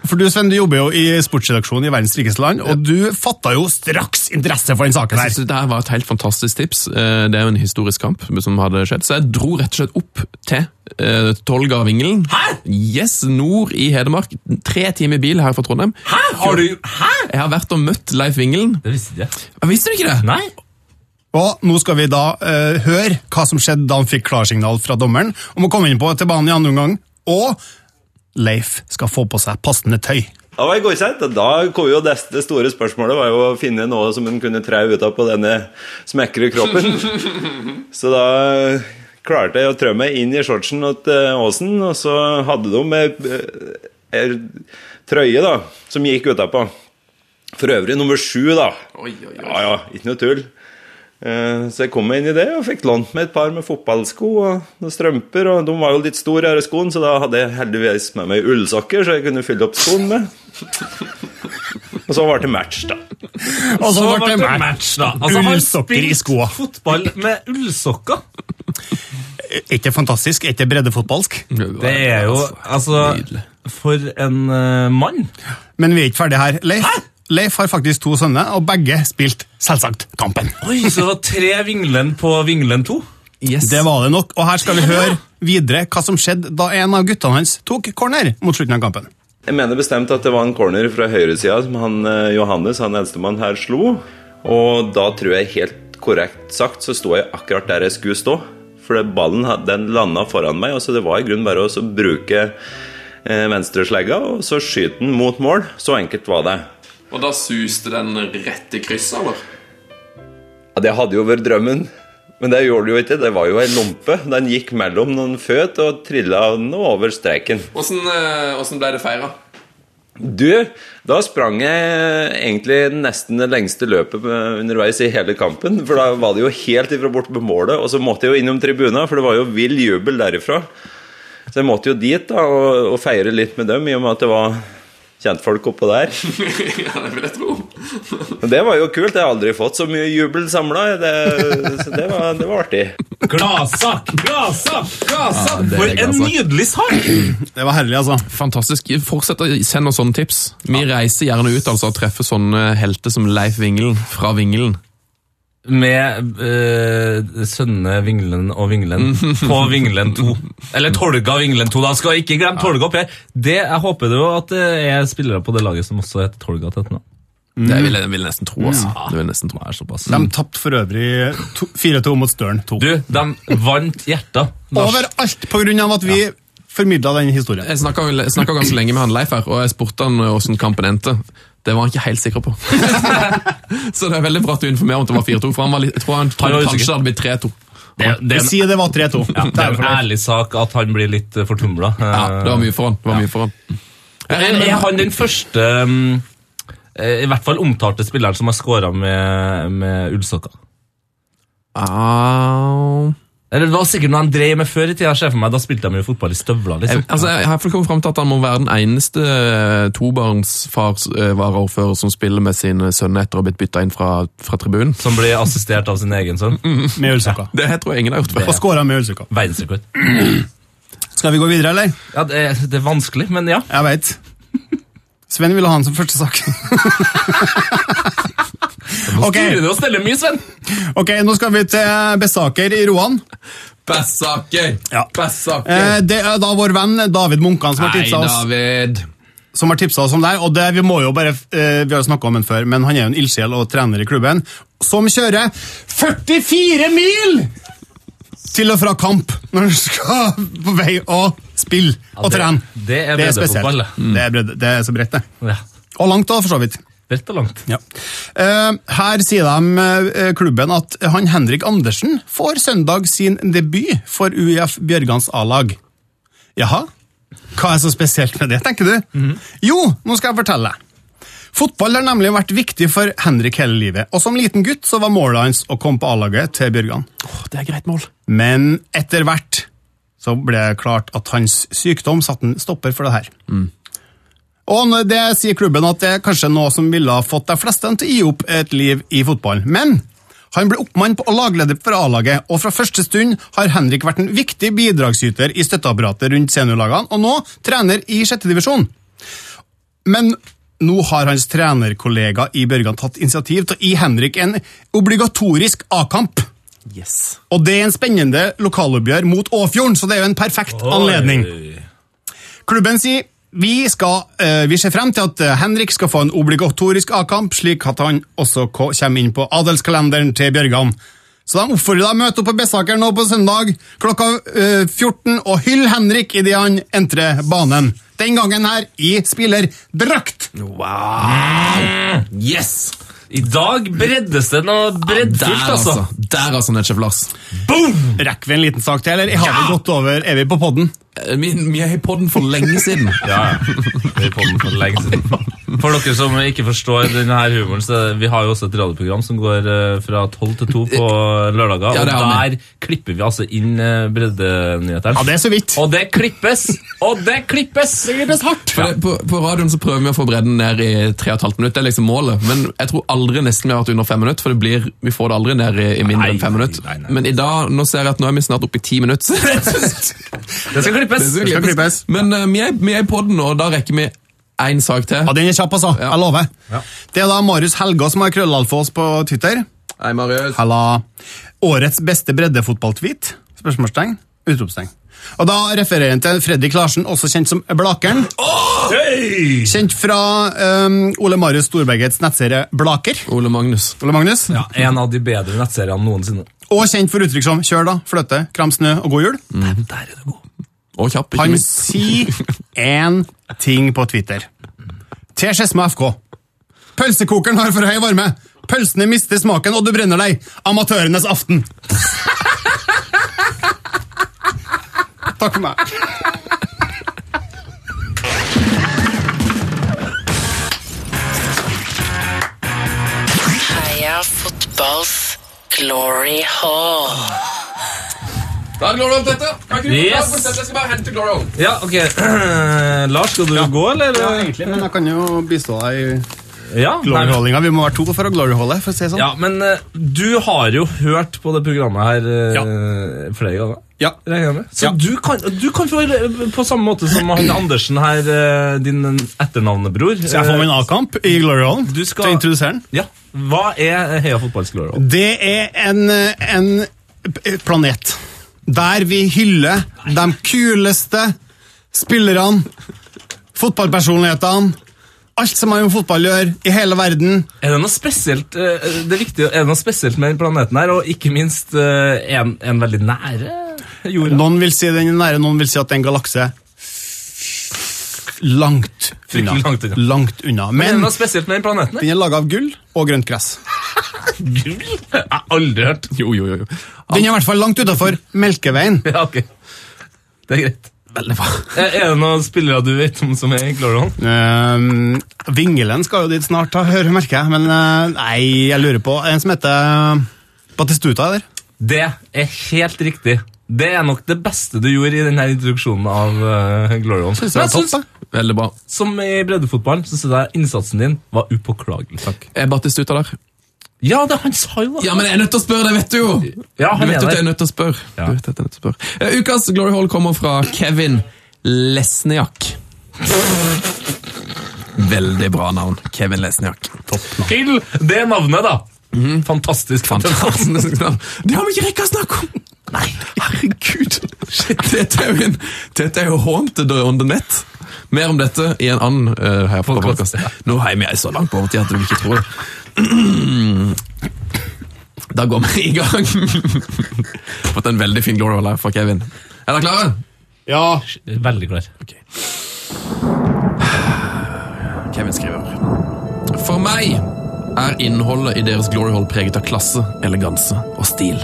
For du, Sven, du jobber jo i sportsredaksjonen i Verdens rikeste land, og du fatta jo straks interesse for den saken Jeg her. synes Det her var et helt fantastisk tips. Eh, Det er jo en historisk kamp som hadde skjedd. Så jeg dro rett og slett opp til Tolgavingelen. Hæ? Yes, nord i Hedmark. Tre timer bil her fra Trondheim. Hæ? Har du Hæ? Jeg har vært og møtt Leif Vingelen. Det visste. Jeg visste du ikke det? Nei. Og nå skal vi da eh, høre hva som skjedde da han fikk klarsignal fra dommeren om å komme inn på til banen i andre omgang, og Leif skal få på seg passende tøy. Da var jeg godkjent. Da kom jo det, det store spørsmålet var jo å finne noe som en kunne tre ut av på denne smekre kroppen. Så da klarte jeg å trø meg inn i shortsen til Åsen, og så hadde de eh, ei trøye da, som gikk utapå. For øvrig nummer sju, da. Oi, oi, oi. Ja, ja, ikke noe tull. Eh, Så jeg kom meg inn i det og fikk lånt meg et par med fotballsko og noen strømper. og De var jo litt store, her i skoen, så da hadde jeg heldigvis med meg ullsokker, så jeg kunne fylle opp skoen med. Og så var det match, da. Og så ble det match, da. Altså, han Ullsokker i skoa. spilte fotball med ullsokker. Er ikke det fantastisk? Er ikke det breddefotballsk? Det er jo altså. For en eh, mann. Men vi er ikke ferdige her. Leif, Leif har faktisk to sønner, og begge spilte selvsagt kampen. Oi, Så det var tre Vinglen på Vinglen 2? Yes. Det var det nok, og her skal vi høre videre hva som skjedde da en av guttene hans tok corner mot slutten av kampen. Jeg mener bestemt at det var en corner fra høyresida som han eh, Johannes, han eldstemann her, slo. Og da tror jeg helt korrekt sagt så sto jeg akkurat der jeg skulle stå. For ballen den landa foran meg, og så det var i grunnen bare å bruke eh, venstreslegga og så skyte den mot mål. Så enkelt var det. Og da suste den rett i krysset, eller? Ja, Det hadde jo vært drømmen, men det gjorde det jo ikke. Det var jo ei lompe. Den gikk mellom noen føt og trilla over streken. Åssen eh, ble det feira? Du, da sprang jeg egentlig nesten det lengste løpet underveis i hele kampen. For da var det jo helt ifra bort på målet, og så måtte jeg jo innom tribuna, for det var jo vill jubel derifra. Så jeg måtte jo dit da, og, og feire litt med dem, i og med at det var kjentfolk oppå der. ja, det vil jeg tro. Det var jo kult. Jeg har aldri fått så mye jubel samla. Det, så det var, det var artig. Gladsak! Gladsak! Gladsak! det For en nydelig sak! Det var herlig, altså. Fantastisk. Fortsett å sende oss sånne tips. Vi reiser gjerne ut altså, og treffer sånne helter som Leif Vingelen fra Vingelen. Med uh, sønnene Vinglen og Vinglen på Vinglen 2. Eller Tolga Vinglen 2. da Skal ikke glemme Tolga opp her. Det, jeg håper jo at det er spillere på det laget som også heter Tolga til etternavn. Det vil jeg, vil nesten tro. Altså. Det vil jeg nesten tro. Er såpass. De tapte for øvrig 4-2 mot Støren 2. Du, de vant hjertet. Lars. Overalt på grunn av at vi formidla den historien. Jeg snakka ganske lenge med han Leif her, og jeg spurte han hvordan kampen endte. Det var han ikke helt sikker på. Så det er veldig bra at du informerer om at det var 4-2, for han var litt, jeg tror han trodde kanskje det hadde blitt 3-2. Det, det, Vi er sier det var 3-2. ja, det er en ærlig sak at han blir litt uh, fortumla. Ja, det var mye for han. Det var mye for han. Er, er han den første eh, i hvert fall omtalte spilleren som har scora med, med ullsokker? Au. Eller Det var sikkert noe han drev med før i tida. for meg, Da spilte han jo fotball i støvler. Liksom. altså, jeg har i hvert frem til at han må være den eneste tobarnsfarsvaraordfører tobarnsfar-varaordfører som spiller med sine sønner etter å ha blitt bytta inn fra, fra tribunen. Som blir assistert av sin egen sønn. Med ølsokker. Det tror jeg ingen har gjort før. Og skåra med ølsukka. Verdensrekord. Skal vi gå videre, eller? Ja, det, det er vanskelig, men ja. Jeg veit. Sven ville ha han som første sak. Ok. Styrer og steller mye, Sven? ok, nå skal vi til Bessaker i Roan. Bessaker! Ja. Bessaker! Eh, det er da vår venn David Munkan som har tipsa oss. David. som har oss om det, og det, vi må jo bare, eh, vi har jo snakket om den før, men han er jo en ildsjel og trener i klubben, som kjører 44 mil til og fra kamp når han skal på vei å spille og det- trene. det er breddefotball, Mm. Det er, bredde, det er så bredt, det. Ja. Og langt, da, for så vidt. Bredt og langt. Ja. Eh, her sier de eh, klubben at han Henrik Andersen får søndag sin debut for UiF Bjørgans A-lag. Jaha? Hva er så spesielt med det, tenker du? Jo, nå skal jeg fortelle. Fotball har nemlig vært viktig for Henrik hele livet, og som liten gutt så var målet hans å komme på A-laget til Bjørgan. Oh, det er greit mål. Men etter hvert så ble det klart at hans sykdom satte en stopper for det her. Og det sier klubben at det er kanskje noe som ville ha fått de fleste til å gi opp et liv i fotball. Men han ble oppmann på- og lagleder for A-laget, og fra første stund har Henrik vært en viktig bidragsyter i støtteapparatet rundt seniorlagene, og nå trener i sjette divisjon. Men nå har hans trenerkollega i Børgan tatt initiativ til å gi Henrik en obligatorisk A-kamp. Yes. Og det er en spennende lokaloppgjør mot Åfjorden, så det er jo en perfekt anledning. Klubben sier vi, skal, eh, vi ser frem til at eh, Henrik skal få en obligatorisk A-kamp, slik at han også kommer inn på adelskalenderen til Bjørgan. Så de oppfordrer deg å møte opp på Bessaker nå på søndag klokka eh, 14 og hyll Henrik idet han entrer banen. Den gangen her i spillerdrakt. Wow! Yes! I dag breddes det noe Der, ja, altså. altså. Der, altså, Netchef Lars. Rekker vi en liten sak til, eller Jeg har vi gått over? Er vi på podden? Eh, Vi, vi er i podden for lenge siden. Ja, ja. Vi er på den for lenge siden. For dere som ikke forstår denne humoren, så vi har jo også et radioprogram som går eh, fra 12 til 2 på lørdager, Ja, og der klipper vi altså inn eh, breddenyhetene. Ja, det er så vidt. Og det klippes! Og det klippes! Det klippes hardt! For det, på, på radioen så prøver vi å få bredden ned i 3,5 minutter, det er liksom målet. Men jeg tror aldri nesten vi har vært under fem minutter, for det blir, vi får det aldri ned i, i mindre Nei, enn fem minutter. nei, nei. Men i dag, nå ser jeg at nå er vi snart oppe i ti minutter. Det skal klippes! Det skal klippes. Men uh, vi, er, vi er på den, og da rekker vi én sak til. Ja, Den er kjapp, altså. Jeg lover. Det er da Marius Helga som har krøllalfa oss på Twitter. Hei, Marius. Halla. Årets beste breddefotballtweet? Spørsmålstegn. Utropstegn. Og da refererer han til Fredrik Larsen, også kjent som Blakeren. Kjent fra um, Ole Marius Storbergets nettserie Blaker. Ole Magnus. Ole Magnus. Ja, En av de bedre nettseriene noensinne. Og kjent for uttrykk som kjør, da, fløte, kram snø og god jul. Der er det god. Og kjapp, ikke Han minst. sier én ting på Twitter. Til Skedsmo FK. Pølsekokeren har for høy varme. Pølsene mister smaken, og du brenner deg. Amatørenes aften. Takk for meg. Heia fotballs glory hall. Da er Hall, dette. Kan ikke du Yes. ta Jeg skal bare hente Glory Hall. Ja, ok. Lars, skal du gå, eller? Ja, egentlig, men jeg kan jo bistå deg i Ja, nei. Vi må være to for å gloryholle, for å si sånn. ja men uh, du har jo hørt på det programmet her eh, flere ganger. Ja. Så Ja. du, kan, du kan få, eh, på samme måte som han Andersen her, uh, din etternavnebror Så jeg får min A-kamp i gloryhallen? Til å introdusere den? Ja. Hva er Heia fotballs glory hall? Det er en, en planet der vi hyller de kuleste spillerne, fotballpersonlighetene, alt som har med fotball å gjøre i hele verden. Er det noe spesielt eh, det er viktig, er det noe spesielt med denne planeten her, og ikke minst eh, en, en veldig nære jorda? Noen vil si den er nære, noen vil si at det er en galakse langt unna. Langt unna. Langt unna. Men er det Men noe spesielt med den planeten den er laga av gull og grønt gress. Gull? Jeg har aldri hørt. Jo, jo, jo. jo. Den er i hvert fall langt utafor Melkeveien. Ja, ok. Det er greit. Veldig bra. Er er det noen spillere du vet om som er i hall? Uh, Vingelen skal jo dit snart, da, hører merker jeg. Men eh, nei, jeg lurer på En som heter Batistuta, eller? Det er helt riktig. Det er nok det beste du gjorde i denne introduksjonen av uh, Glory Synes jeg jeg var topp, synes, Veldig bra. som i breddefotballen, så synes jeg innsatsen din var upåklagelig. Takk. Er Battistuta der? Ja, det han sa jo da. Ja, men jeg er nødt til å spørre, det vet du jo! Ja, han du vet jo at jeg er nødt til å spørre. Ja. Du vet at jeg er nødt til å spørre. Uh, Ukas Glory Hall kommer fra Kevin Lesniak. Veldig bra navn. Kevin Lesniak. Til det navnet, da. Fantastisk. Fantastisk navn. Det har vi ikke rekka å snakke om! Nei, herregud. Dette er jo en Dette er jo haunted on the net. Mer om dette i en annen uh, her på podkast. Nå heimer vi så langt på overtid at du ikke tror det. Da går vi i gang. Fått en veldig fin glory hole fra Kevin. Er dere klare? Ja, Veldig klar. Kevin skriver. For meg er innholdet i deres glory hole preget av klasse, eleganse og stil.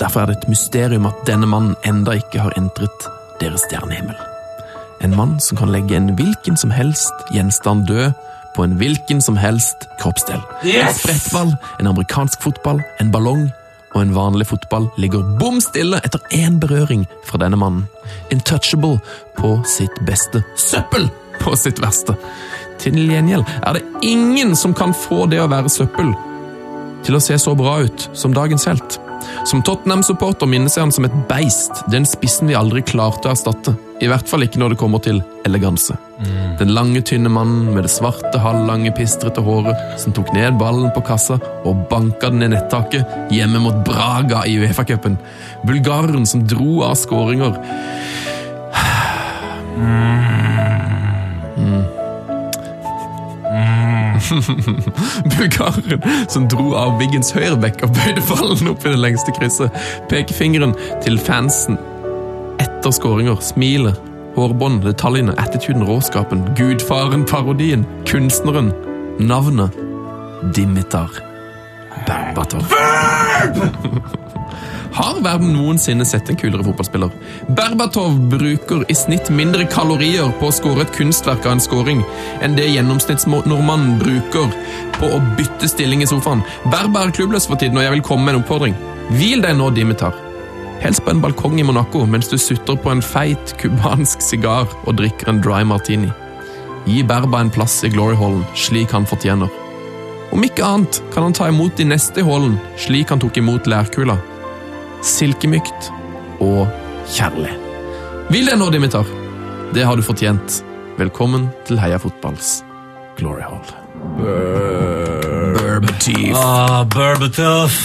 Derfor er det et mysterium at denne mannen enda ikke har entret deres stjernehimmel. En mann som kan legge en hvilken som helst gjenstand død på en hvilken som helst kroppsdel. En sprettball, en amerikansk fotball, en ballong og en vanlig fotball ligger bom stille etter én berøring fra denne mannen. Intouchable på sitt beste, søppel på sitt verste. Til gjengjeld er det ingen som kan få det å være søppel til å se så bra ut som dagens helt. Som Tottenham-supporter minnes jeg han som et beist, den spissen vi aldri klarte å erstatte. I hvert fall ikke når det kommer til eleganse. Den lange, tynne mannen med det svarte, halvlange, pistrete håret som tok ned ballen på kassa og banka den i nettaket hjemme mot Braga i Uefa-cupen. Bulgareren som dro av skåringer. Bulgaren som dro av Wiggens høyrebekk og bøyde ballen opp i det lengste krysset. Pekefingeren til fansen etter skåringer. Smilet, hårbånd, detaljene, attituden, råskapen. Gudfaren, parodien. Kunstneren. Navnet. Dimitar Berbatov. Verden noensinne sett en kulere fotballspiller? Berbatov bruker i snitt mindre kalorier på å skåre et kunstverk av en skåring enn det gjennomsnittsnordmannen bruker på å bytte stilling i sofaen. Berba er klubbløs for tiden, og jeg vil komme med en oppfordring. Hvil deg nå, Dimitar. Helst på en balkong i Monaco mens du sutter på en feit cubansk sigar og drikker en dry martini. Gi Berba en plass i Glory Hallen, slik han fortjener. Om ikke annet kan han ta imot de neste i hallen, slik han tok imot lærkula silkemykt og kjærlig. Vil deg nå, Dimitar? Det har du fortjent. Velkommen til Heia Fotballs Glory Hall. Berbatov. Ah, Berbatov.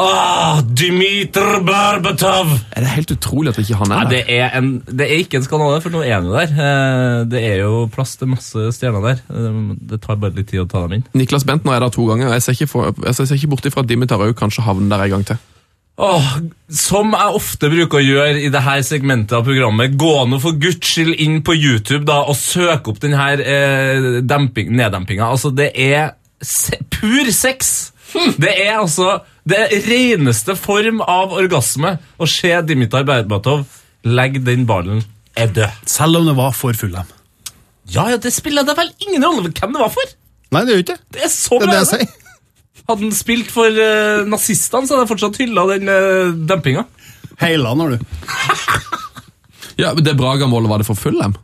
Ah, Dmitr Berbatov. Er det helt utrolig at ikke han Nei, er det der? er, en, det er ikke en skandale, for nå er han jo der. Eh, Det er jo plass til masse stjerner der. Eh, Det tar bare litt tid å ta dem inn. Niklas Bentner er der to ganger. Jeg ser ikke, for, jeg ser ikke bort ifra at Dimitar òg kanskje havner der en gang til. Åh, som jeg ofte bruker å gjøre i dette segmentet av programmet, gå nå for guds skyld inn på YouTube da, og søk opp denne eh, demping, neddempinga. Altså, det er se pur sex! Det er altså det reneste form av orgasme å se Dimitar Berbatov legge den ballen er død. selv om det var for Fulham. Ja, ja, det spiller da vel ingen rolle hvem det var for! Nei, det gjør ikke det. Er så Det er det jeg sier. Hadde han spilt for uh, nazistene, så hadde jeg fortsatt hylla den uh, dempinga. Heila har du. Ja, men Det Braga-målet, var det for Fulham?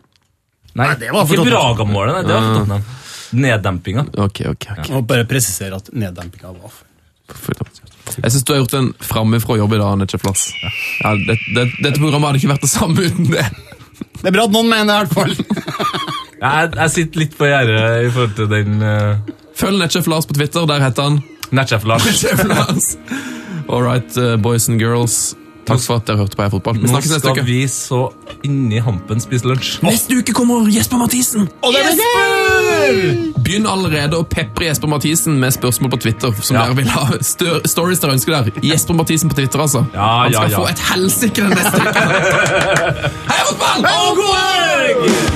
Nei, det var for ikke. Braga-målet, nei, det var for Tottenham. Neddempinga. Ok, ok, ok. Jeg må bare presisere at neddempinga var for. Jeg syns du har gjort en framifrå jobb i dag, Flass. Ja, det, det, dette programmet hadde ikke vært det samme uten det. Det er bra at noen mener det, i hvert fall. Jeg, jeg sitter litt på gjerdet i forhold til den uh, Følg Netchef Lars på Twitter. Der heter han Netchef Lars. Lars. All right, uh, boys and girls. Takk for at dere hørte på Heia Fotball. Vi Nå snakkes neste skal vi så inni hampen spise lunsj. Neste uke kommer Jesper Mathisen! Begynn allerede å pepre Jesper Mathisen med spørsmål på Twitter. som Ja. dere vil ha. Stør stories dere ønsker der. Jesper Mathisen på Twitter, altså. Ja, Han skal ja, ja. få et helsike den neste uke. Heia fotball! Og god helg!